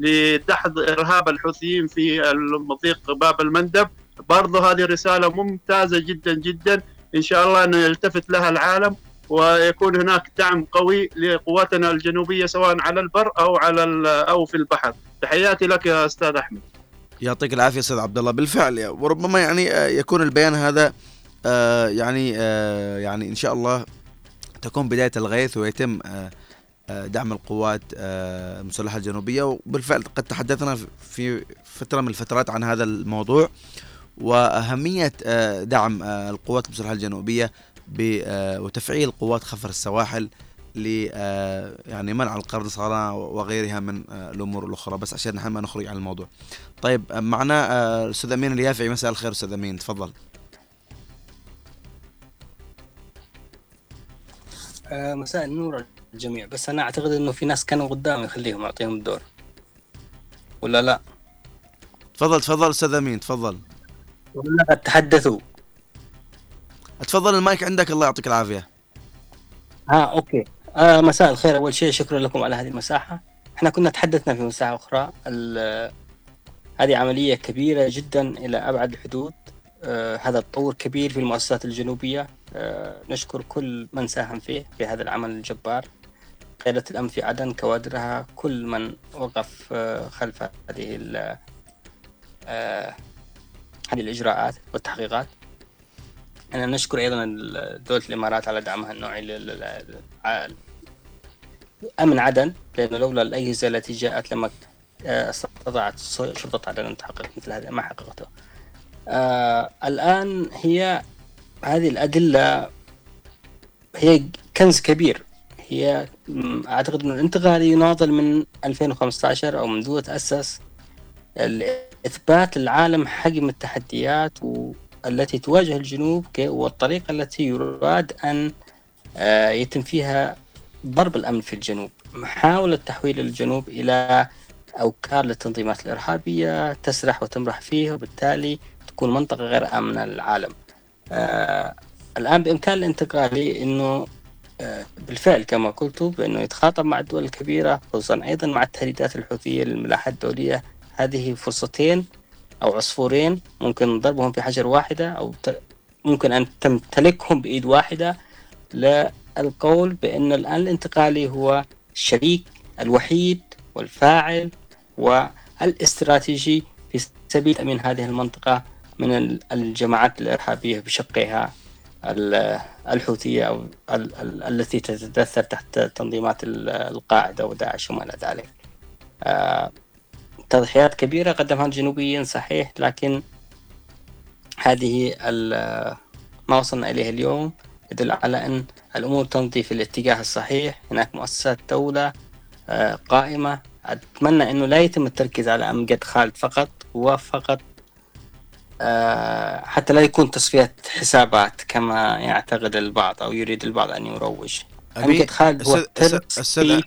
لدحض إرهاب الحوثيين في المضيق باب المندب. برضه هذه رسالة ممتازة جدا جدا. إن شاء الله أن يلتفت لها العالم ويكون هناك دعم قوي لقواتنا الجنوبية سواء على البر أو على أو في البحر. تحياتي لك يا أستاذ أحمد. يعطيك العافية أستاذ عبد الله. بالفعل وربما يعني آه، يكون البيان هذا آه، يعني آه، يعني إن شاء الله تكون بداية الغيث ويتم دعم القوات المسلحة الجنوبية. وبالفعل قد تحدثنا في فترة من الفترات عن هذا الموضوع وأهمية دعم القوات المسلحة الجنوبية وتفعيل قوات خفر السواحل ل آه، يعني منع القرصنة وغيرها من آه، الأمور الأخرى. بس عشان نحن ما نخرج عن الموضوع. طيب آه، معنا آه، الاستاذ أمين اليافعي. مساء الخير أستاذ أمين. تفضل. آه، مساء النور الجميع. بس أنا أعتقد إنه في ناس كانوا قدامي خليهم اعطيهم الدور. ولا لا؟ تفضل تفضل أستاذ أمين. تفضل. ولا قد تحدثوا. تفضل المايك عندك. الله يعطيك العافية. ها أوكي. آه مساء الخير. أول شيء شكرا لكم على هذه المساحة. إحنا كنا تحدثنا في مساحة أخرى. ال- هذه عملية كبيرة جدا إلى أبعد الحدود. آه هذا تطور كبير في المؤسسات الجنوبية. آه نشكر كل من ساهم فيه في هذا العمل الجبار. قيادة الأمن في عدن كوادرها. كل من وقف آه، خلف هذه آه، هذه الإجراءات والتحقيقات. أنا نشكر أيضا دولة الإمارات على دعمها النوعي أمن عدن لأنه لولا الأجهزة التي جاءت لما آه، استطاعت شرطة عدن أن تحقق مثل هذا ما حققته آه الآن هي هذه الأدلة هي كنز كبير. هي أعتقد أن الانتقالي يناضل من 2015 أو منذ تأسس لإثبات العالم حجم التحديات التي تواجه الجنوب والطريقة التي يراد أن آه، يتم فيها ضرب الأمن في الجنوب محاولة تحويل الجنوب إلى أوكار للتنظيمات الإرهابية تسرح وتمرح فيه وبالتالي تكون منطقة غير آمنة للعالم. آه الآن بإمكان الانتقالي أنه آه، بالفعل كما قلت بأنه يتخاطب مع الدول الكبيرة خصوصا أيضا مع التهديدات الحوثية للملاحة الدولية. هذه فرصتين أو عصفورين ممكن ضربهم في حجر واحدة أو ممكن أن تمتلكهم بإيد واحدة للقول بأن الآن الانتقالي هو الشريك الوحيد والفاعل والاستراتيجي في سبيل تأمين هذه المنطقة من ال- الجماعات الإرهابية بشقها ال- الحوثية أو ال- ال- التي تتدثر تحت تنظيمات ال- القاعدة وداعش وما إلى ذلك. آه، تضحيات كبيرة قدمها الجنوبيين صحيح لكن هذه ما وصلنا إليه اليوم. يدل على أن الأمور تمضي في الاتجاه الصحيح. هناك مؤسسات دولة آه، قائمة. أتمنى أنه لا يتم التركيز على أمجد خالد فقط هو فقط آه، حتى لا يكون تصفية حسابات كما يعتقد البعض أو يريد البعض أن يروج. خالد هو أستاذ- أستاذ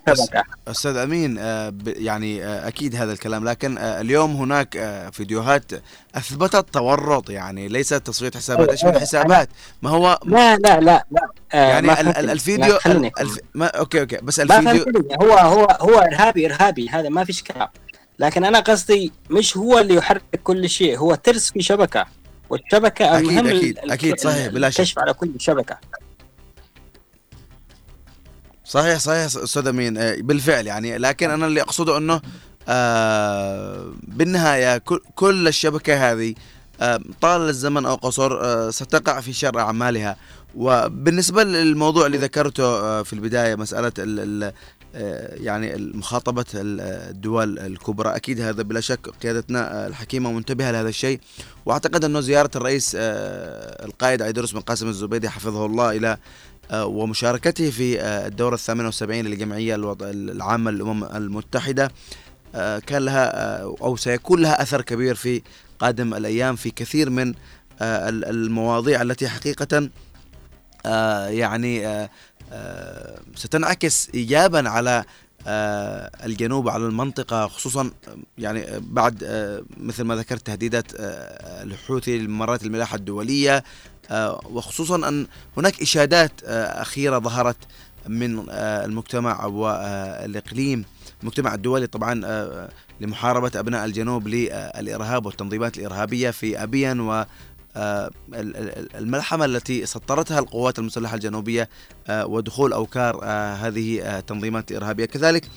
شبكة أمين آه، يعني آه، أكيد هذا الكلام لكن آه، اليوم هناك فيديوهات أثبتت تورط يعني ليست تصفيه حسابات. إيش من حسابات ما هو لا لا لا لا. يعني ما ال-. الفيديو ال- الف... ما okay okay. بس الفيديو هو هو هو إرهابي إرهابي. هذا ما فيش كلام لكن أنا قصدي مش هو اللي يحرك كل شيء. هو ترس في شبكة. والشبكة أكيد، أكيد، أكيد، صحيح، بلا شك. على كل شبكة. صحيح صحيح أستاذ أمين. آه، بالفعل يعني. لكن أنا اللي أقصده إنه آه، بالنهاية كل- الشبكة هذه آه، طال الزمن أو قصر آه، ستقع في شر أعمالها. وبالنسبة للموضوع اللي ذكرته في البداية مسألة ال ال آه، يعني مخاطبه ال- الدول الكبرى أكيد هذا بلا شك قيادتنا الحكيمة منتبهة لهذا الشيء. وأعتقد إنه زيارة الرئيس القائد عيدروس بن قاسم الزبيدي حفظه الله آه، ومشاركته في آه، الدورة الثامنة والسبعين للجمعية العامة للأمم المتحدة. آه، كان لها آه، أو سيكون لها أثر كبير في قادم الأيام في كثير من آه، ال- المواضيع التي حقيقة آه، يعني آه، آه، ستنعكس إيجابا على آه، الجنوب على المنطقة خصوصا آه، يعني آه، بعد آه، مثل ما ذكرت تهديدات آه، الحوثي لممرات الملاحة الدولية آه، وخصوصا أن هناك إشادات آه، أخيرة ظهرت من آه، المجتمع والإقليم المجتمع الدولي طبعا آه، لمحاربة أبناء الجنوب للإرهاب والتنظيمات الإرهابية في أبين و آه، ال- ال- الملحمة التي سطرتها القوات المسلحة الجنوبية آه، ودخول أوكار آه، هذه آه، التنظيمات الإرهابية كذلك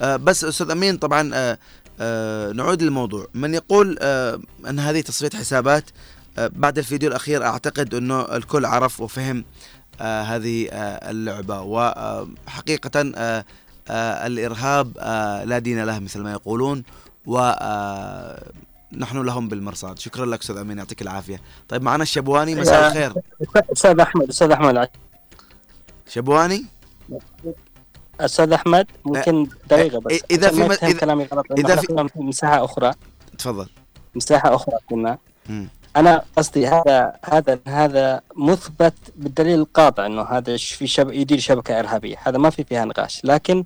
آه، بس أستاذ أمين طبعا آه، آه نعود للموضوع. من يقول آه أن هذه تصفية حسابات آه بعد الفيديو الأخير أعتقد أنه الكل عرف وفهم آه هذه آه اللعبة. وحقيقة آه آه الإرهاب آه لا دين له مثل ما يقولون. و آه نحن لهم بالمرصاد. شكرا لك أستاذ أمين يعطيك العافية. طيب معنا الشبواني مساء الخير. أستاذ أحمد أستاذ أحمد. شبواني؟ أستاذ أحمد ممكن دقيقة بس. إذا عشان في كلامي غلط إذا في- مساحة أخرى. تفضل. مساحة أخرى كنا. أنا قصدي هذا هذا هذا مثبت بالدليل القاطع إنه هذا في شب... يدير شبكة إرهابية. هذا ما في فيها نقاش. لكن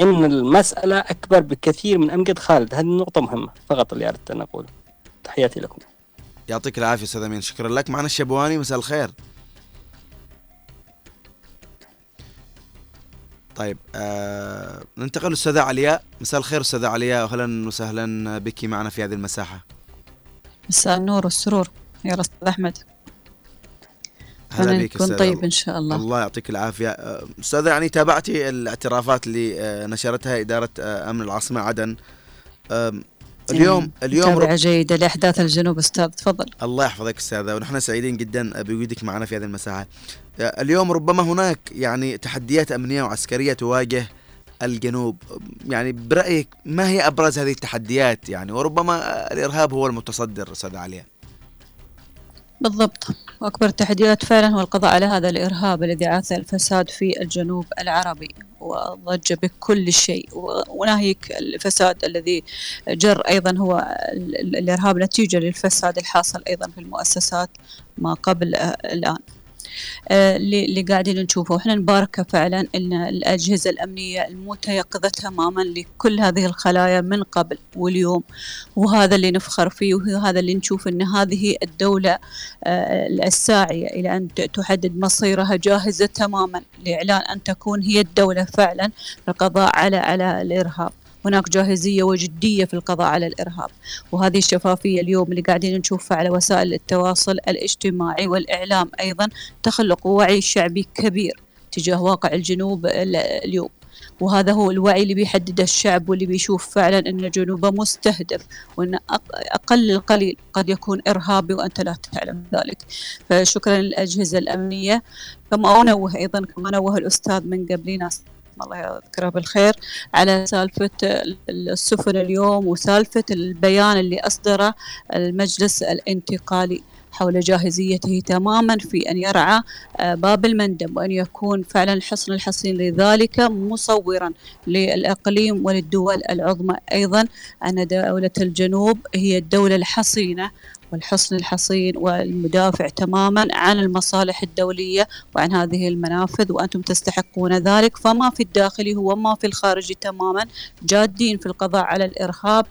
إن المسألة أكبر بكثير من أمجد خالد. هذه النقطه مهمة فقط اللي أردت أن اقوله تحياتي لكم. يعطيك العافية أستاذ أمين. شكرا لك. معنا الشبواني. مساء الخير. طيب آه ننتقل للأستاذة علياء. مساء الخير أستاذة علياء. أهلا وسهلا بك معنا في هذه المساحة. مساء النور والسرور. يا أستاذ أحمد. هلا بك أستاذة. طيب إن شاء الله. الله يعطيك العافية. آه، أستاذة يعني تابعتي الاعترافات اللي آه، نشرتها إدارة آه، أمن العاصمة عدن. اليوم اليوم متابعة جيدة لأحداث الجنوب. أستاذ تفضل. الله يحفظك أستاذة ونحن سعيدين جدا بوجودك معنا في هذه المساحة. آه، اليوم ربما هناك يعني تحديات أمنية وعسكرية تواجه الجنوب، يعني برأيك ما هي أبرز هذه التحديات يعني؟ وربما الإرهاب هو المتصدر أستاذ عليا. بالضبط. وأكبر التحديات فعلا هو القضاء على هذا الإرهاب الذي عاث الفساد في الجنوب العربي. وضج بكل شيء. وناهيك الفساد الذي جر أيضا هو ال- ال- الإرهاب نتيجة للفساد الحاصل أيضا في المؤسسات ما قبل الآن. اللي اللي قاعدين نشوفه. إحنا نبارك فعلا إن الأجهزة الأمنية المتيقظة تماما لكل هذه الخلايا من قبل واليوم. وهذا اللي نفخر فيه وهذا اللي نشوف إن هذه الدولة آه، الساعية إلى أن ت- تحدد مصيرها جاهزة تماما لإعلان أن تكون هي الدولة فعلا للقضاء على على الإرهاب. هناك جاهزية وجدية في القضاء على الإرهاب. وهذه الشفافية اليوم اللي قاعدين نشوفها على وسائل التواصل الاجتماعي والإعلام أيضا تخلق وعي شعبي كبير تجاه واقع الجنوب ال- اليوم. وهذا هو الوعي اللي بيحدده الشعب واللي بيشوف فعلا أن جنوبه مستهدف وأن أق- أقل القليل قد يكون إرهابي وأنت لا تعلم ذلك. فشكرا للأجهزة الأمنية. كما أنوه أيضا كما نوه الأستاذ من قبلي ناس الله يذكره بالخير على سالفة ال- السفن اليوم وسالفة البيان اللي أصدره المجلس الانتقالي. حول جاهزيته تماما في أن يرعى آه، باب المندب وأن يكون فعلا الحصن الحصين لذلك مصورا للإقليم وللدول العظمى. أيضا أن دولة الجنوب هي الدولة الحصينة والحصن الحصين والمدافع تماما عن المصالح الدولية وعن هذه المنافذ وأنتم تستحقون ذلك. فما في الداخلي هو ما في الخارجي تماما. جادين في القضاء على الإرهاب.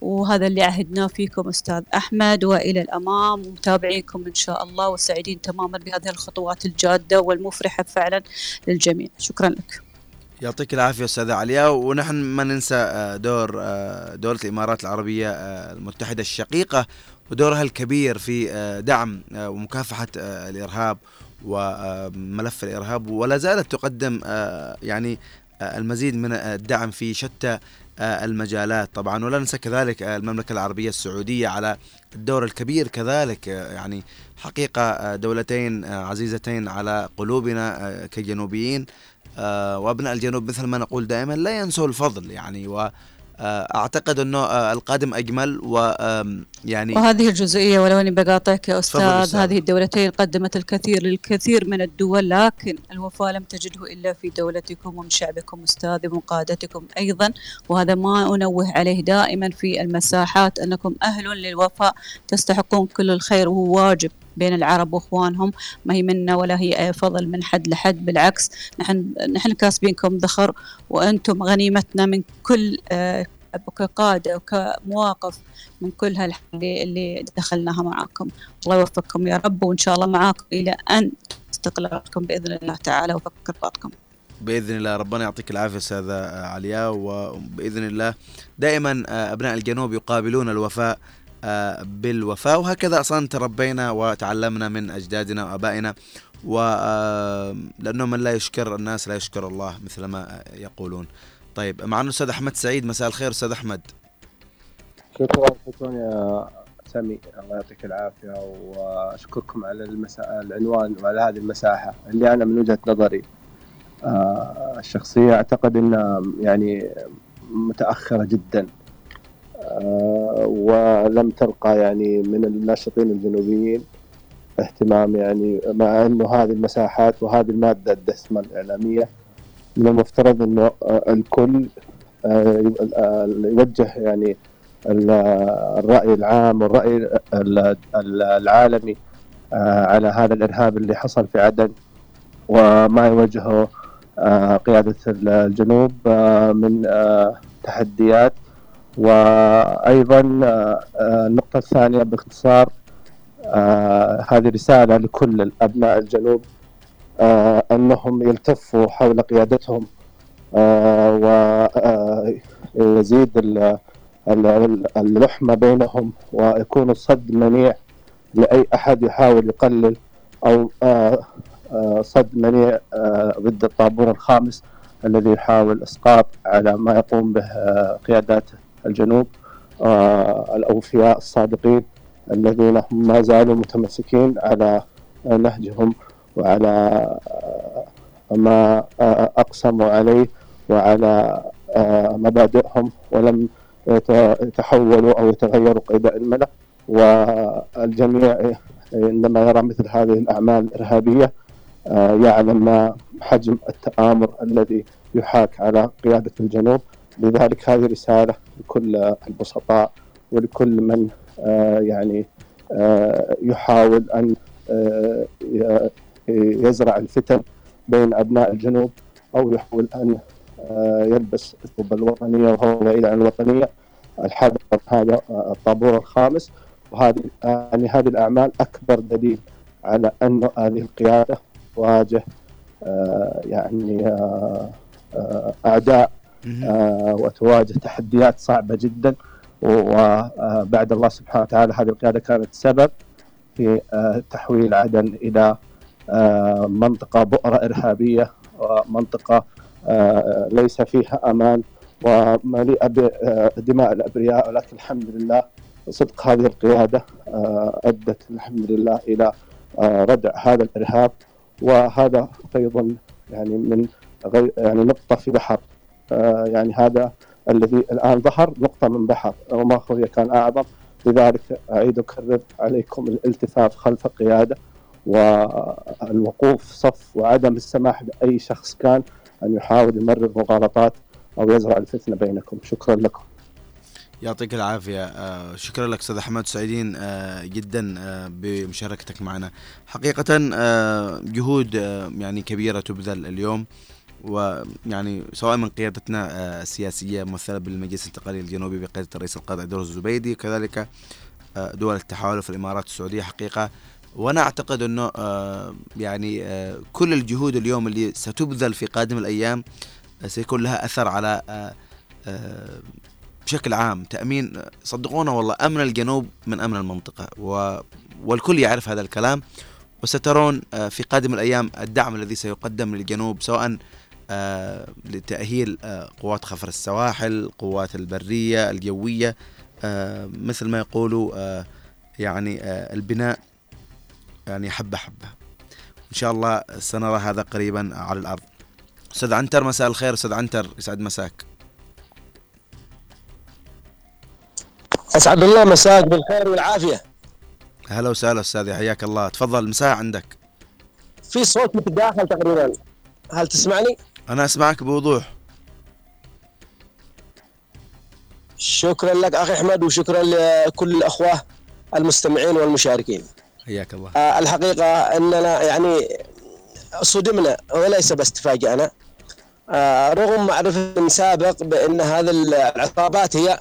وهذا اللي عهدناه فيكم أستاذ أحمد وإلى الأمام ومتابعيكم إن شاء الله وسعيدين تماما بهذه الخطوات الجادة والمفرحة فعلا للجميع. شكرا لك. يعطيك العافية أستاذة علياء ونحن ما ننسى آه، دور آه، دولة الإمارات العربية آه، المتحدة الشقيقة ودورها الكبير في دعم ومكافحة آه، الإرهاب وملف الإرهاب. ولا زالت تقدم يعني المزيد من الدعم في شتى المجالات. طبعا ولا ننسى كذلك آه، المملكة العربية السعودية على الدور الكبير كذلك آه، يعني حقيقة آه، دولتين آه، عزيزتين على قلوبنا آه، كجنوبيين آه، وأبناء الجنوب مثل ما نقول دائما لا ينسوا الفضل يعني و آه، أعتقد إنه آه، القادم أجمل ويعني وهذه الجزئية ولو أني بقاطعك يا أستاذ. هذه الدولتين قدمت الكثير للكثير من الدول لكن الوفاء لم تجده إلا في دولتكم ومن شعبكم أستاذ ومن قادتكم أيضا وهذا ما أنوه عليه دائما في المساحات أنكم أهل للوفاء تستحقون كل الخير وهو واجب بين العرب واخوانهم ما هي منا ولا هي فضل من حد لحد بالعكس نحن نحن كاسبينكم ذخر وأنتم غنيمتنا من كل آه، كقادة وكمواقف من كل هالحاجة اللي دخلناها معاكم. الله يوفقكم يا رب وإن شاء الله معاكم إلى أن استقلالكم بإذن الله تعالى وفك كرباتكم بإذن الله ربنا يعطيك العافية أستاذة آه، علياء وبإذن الله دائما آه، أبناء الجنوب يقابلون الوفاء بالوفاء. وهكذا أصلا تربينا وتعلمنا من أجدادنا وآبائنا. و آه، لأنه من لا يشكر الناس لا يشكر الله مثل ما آه، يقولون. طيب معنا الاستاذ أحمد سعيد مساء الخير أستاذ أحمد. شكرا يا سامي. الله يعطيك العافية. وأشكركم على المسا... العنوان وعلى هذه المساحة. اللي أنا من وجهة نظري آه، الشخصية أعتقد إنها يعني متأخرة جدا. آه، ولم تلقى يعني من الناشطين الجنوبيين اهتمام يعني مع أنه هذه المساحات وهذه المادة الدسمة الإعلامية من المفترض أنه آه، الكل آه، آه، يوجه يعني ال- الرأي العام والرأي ال- ال- العالمي آه، على هذا الإرهاب اللي حصل في عدن وما يواجهه آه، قيادة الجنوب آه، من آه، تحديات وأيضا آه، آه، النقطة الثانية باختصار آه، هذه رسالة لكل ابناء الجنوب أنهم يلتفوا حول قيادتهم ويزيد اللحمه بينهم ويكون الصد منيع لأي أحد يحاول يقلل أو صد منيع ضد الطابور الخامس الذي يحاول إسقاط على ما يقوم به آه، قيادات الجنوب آه، الأوفياء الصادقين الذين هم ما زالوا متمسكين على نهجهم وعلى آه، ما آه، أقسموا عليه وعلى مبادئهم ولم يت- يتحولوا أو يتغيروا قيد الملأ. والجميع عندما يرى مثل هذه الأعمال الارهابيه آه، يعلم ما حجم التآمر الذي يحاك على قيادة الجنوب. لذلك هذه رسالة لكل البسطاء ولكل من آه، يعني آه، يحاول أن آه، يزرع الفتن بين أبناء الجنوب أو يحاول آه، يلبس ثوب الوطنية وهو بعيد عن الوطنية. الحذر هذا الطابور الخامس. وهذه يعني هذه الأعمال أكبر دليل على انه هذه القيادة تواجه يعني آه، وتواجه تحديات صعبة جدا. وبعد الله سبحانه وتعالى هذه القيادة كانت سبب في آه، تحويل عدن إلى آه، منطقة بؤرة إرهابية ومنطقة آه، ليس فيها أمان ومليئة بدماء الأبرياء. ولكن الحمد لله صدق هذه القيادة آه، أدت الحمد لله إلى آه، ردع هذا الإرهاب. وهذا أيضا يعني من غير يعني نقطة في بحر. آه، يعني هذا الذي الآن ظهر نقطة من بحر. وما هي كان أعظم. لذلك اعيد اكرر عليكم الالتفاف خلف القيادة والوقوف صف وعدم السماح لاي شخص كان أن يحاول يمرر مغالطات أو يزرع الفتنة بينكم. شكرا لكم. يعطيك العافية. آه، شكرا لك أستاذ أحمد سعيدين آه، جدا آه، بمشاركتك معنا. حقيقة آه، جهود آه، يعني كبيرة تبذل اليوم. ويعني سواء من قيادتنا آه، السياسية ممثلة بالمجلس الانتقالي الجنوبي بقيادة الرئيس القائد عبد الزبيدي. كذلك آه، دول التحالف الإمارات السعودية حقيقة. وأنا أعتقد أنه آه، يعني آه، كل الجهود اليوم اللي ستبذل في قادم الأيام آه، سيكون لها أثر على آه، آه، بشكل عام. تأمين صدقونا والله أمن الجنوب من أمن المنطقة. و والكل يعرف هذا الكلام. وسترون آه، في قادم الأيام الدعم الذي سيقدم للجنوب سواء آه، لتأهيل آه، قوات خفر السواحل قوات البرية الجوية آه، مثل ما يقولوا آه، يعني آه، البناء يعني حبة حبة. إن شاء الله سنرى هذا قريبا على الأرض. أستاذ عنتر مساء الخير. أستاذ عنتر يسعد مساك. أسعد الله مساك بالخير والعافية. هلا وسهلا أستاذي حياك الله. تفضل مساء عندك. في صوت متداخل تقريبا. هل تسمعني؟ أنا أسمعك بوضوح. شكرا لك أخي أحمد وشكرا لكل الأخوة المستمعين والمشاركين. حياك الله. آه، الحقيقة إننا يعني صدمنا وليس بس تفاجأنا. آه، رغم معرفة سابق بأن هذه العصابات هي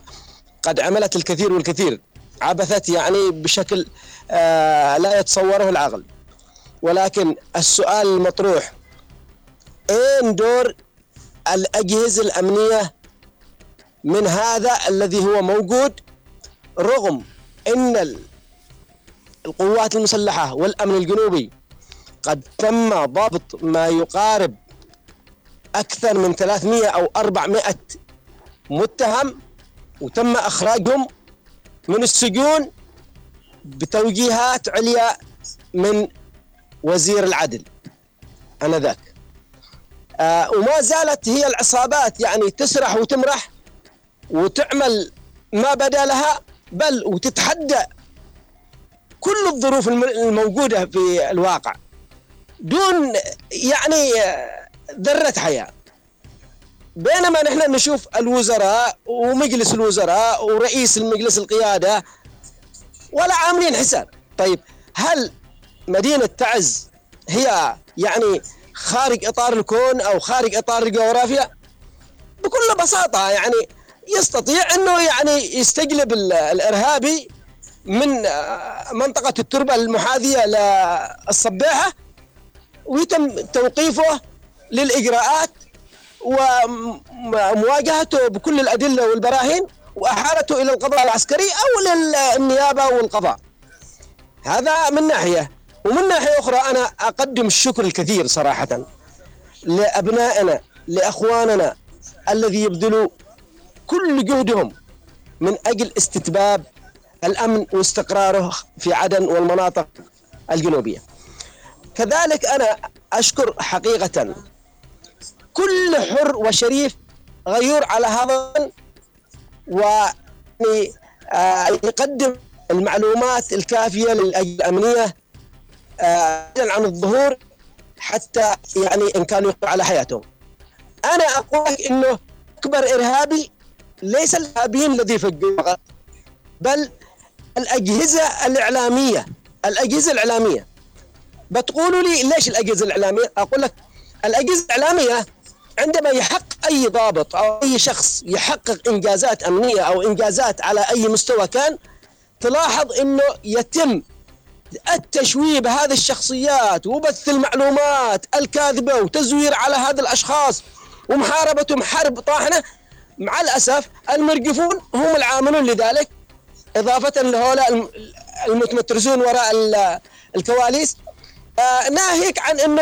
قد عملت الكثير والكثير عبثت يعني بشكل آه، لا يتصوره العقل. ولكن السؤال المطروح اين دور الأجهزة الأمنية من هذا الذي هو موجود رغم إن ال- القوات المسلحة والأمن الجنوبي قد تم ضبط ما يقارب أكثر من 300 أو 400 متهم وتم إخراجهم من السجون بتوجيهات عليا من وزير العدل آنذاك. وما زالت هي العصابات يعني تسرح وتمرح وتعمل ما بدا لها بل وتتحدى كل الظروف الم- الموجودة في الواقع دون يعني آه، ذرة حياة. بينما نحن نشوف الوزراء ومجلس الوزراء ورئيس المجلس القيادة ولا عاملين حساب. طيب هل مدينة تعز هي يعني خارج إطار الكون أو خارج إطار الجغرافيا بكل بساطة يعني يستطيع إنه يعني يستجلب ال- الارهابي من آه، منطقة التربة المحاذية للصباحة ويتم توقيفه للإجراءات ومواجهته بكل الأدلة والبراهين وأحالته إلى القضاء العسكري أو للنيابة والقضاء. هذا من ناحية ومن ناحية أخرى أنا أقدم الشكر الكثير صراحة لأبنائنا لأخواننا الذي يبذلوا كل جهدهم من أجل استتباب الأمن واستقراره في عدن والمناطق الجنوبية. كذلك أنا أشكر حقيقة كل حر وشريف غيور على هذا ويقدم المعلومات الكافية للأجهزة الأمنية آه، عن الظهور حتى يعني إن كانوا على حياتهم. أنا أقول لك إنه أكبر إرهابي ليس الإرهابيين الذي فقط بل الأجهزة الإعلامية الأجهزة الإعلامية بتقولوا لي ليش الأجهزة الإعلامية؟ أقول لك الأجهزة الإعلامية عندما يحقق أي ضابط أو أي شخص يحقق إنجازات أمنية أو إنجازات على أي مستوى كان تلاحظ إنه يتم التشويه بهذه الشخصيات وبث المعلومات الكاذبة وتزوير على هذه الأشخاص ومحاربتهم حرب طاحنة مع الأسف المرجفون هم العاملون لذلك إضافة لهؤلاء الم- المتمترسون وراء ال- الكواليس. آه، ناهيك عن إنه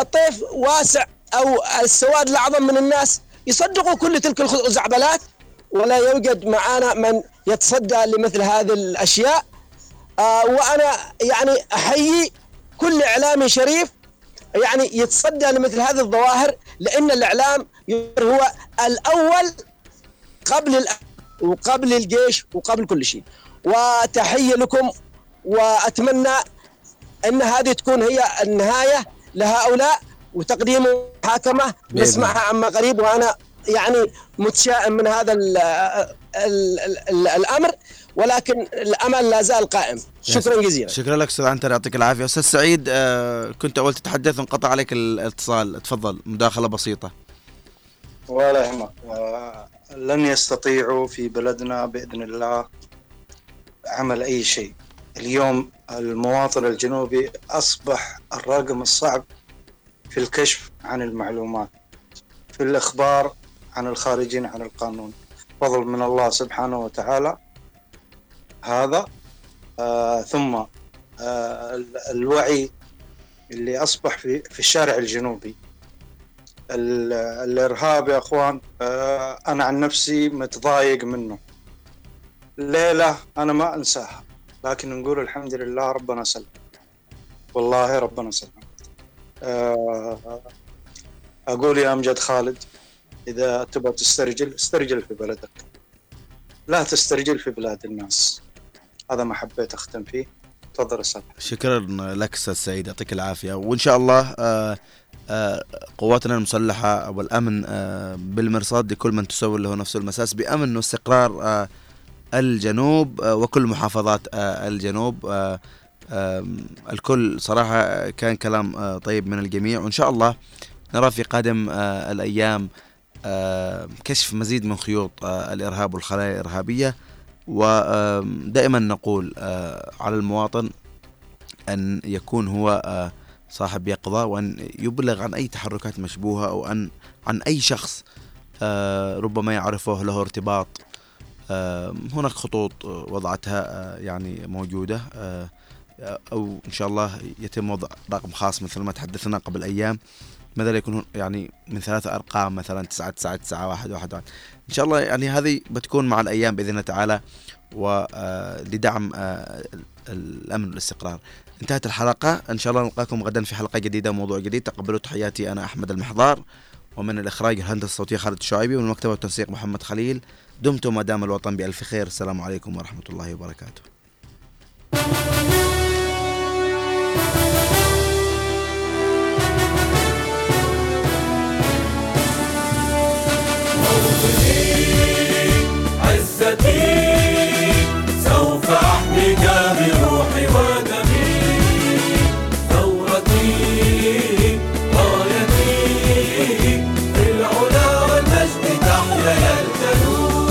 الطيف واسع أو السواد الأعظم من الناس يصدقوا كل تلك الخزعبلات ولا يوجد معنا من يتصدى لمثل هذه الأشياء. آه وأنا يعني أحيي كل اعلامي شريف يعني يتصدى لمثل هذه الظواهر لأن الإعلام هو الأول قبل وقبل الجيش وقبل كل شيء. وتحية لكم وأتمنى إن هذه تكون هي النهاية لهؤلاء وتقديم محاكمة نسمعها عما قريب وأنا يعني متشائم من هذا ال ال ال الأمر. ولكن الأمل لا زال قائم. شكرا جزيلا. شكرا لك أستاذ عنتر يعطيك العافية. أستاذ سعيد آه، كنت أول تتحدث وانقطع عليك الاتصال. تفضل مداخلة بسيطة. ولا يهمك. آه، لن يستطيعوا في بلدنا بإذن الله عمل أي شيء. اليوم المواطن الجنوبي أصبح الرقم الصعب في الكشف عن المعلومات في الإخبار عن الخارجين عن القانون. فضل من الله سبحانه وتعالى هذا آه ثم آه ال- الوعي اللي أصبح في, في الشارع الجنوبي. ال- الإرهاب يا أخوان آه، أنا عن نفسي متضايق منه. ليلة أنا ما أنساها لكن نقول الحمد لله ربنا سلم والله ربنا سلم آه، أقول يا امجد خالد إذا تبغى تسترجل استرجل في بلدك. لا تسترجل في بلاد الناس. هذا ما حبيت أختم فيه. تفضل أستاذ. شكرا لك أستاذ سعيد يعطيك العافية. وإن شاء الله آه، آه، قواتنا المسلحة والأمن آه، بالمرصاد لكل من تسول له نفس المساس بأمن واستقرار الجنوب وكل محافظات الجنوب الكل صراحة كان كلام طيب من الجميع. وإن شاء الله نرى في قادم الأيام كشف مزيد من خيوط الإرهاب والخلايا الإرهابية. ودائما نقول آه، على المواطن أن يكون هو آه، صاحب يقظة وأن يبلغ عن أي تحركات مشبوهة أو أن عن أي شخص آه، ربما يعرفه له ارتباط هناك خطوط وضعتها يعني موجودة أو إن شاء الله يتم وضع رقم خاص مثل ما تحدثنا قبل أيام ماذا يكون يعني من ثلاثة أرقام مثلا تسعة تسعة تسعة واحد واحد واحد. إن شاء الله يعني هذه بتكون مع الأيام بإذن الله تعالى ولدعم الأمن والاستقرار. انتهت الحلقة. إن شاء الله نلقاكم غدا في حلقة جديدة موضوع جديد. تقبلوا تحياتي أنا أحمد المحضار ومن الإخراج الهندسة الصوتية خالد الشعيبي ومن المكتبة والتنسيق محمد خليل. دمتم ودام الوطن بألف خير. السلام عليكم ورحمة الله وبركاته. عزتي سوف أحميك بروحي ودمي ثورتي رايتي في العلا والمجد تحيا يا الجنوب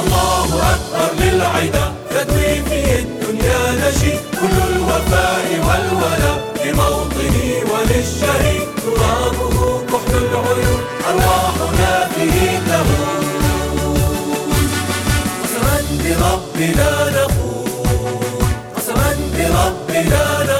الله أكبر للعدا تدوي في الدنيا نشيد. كل الوفاء والولاء لموطني وللشهيد. بربنا نقول قسما بربنا نقول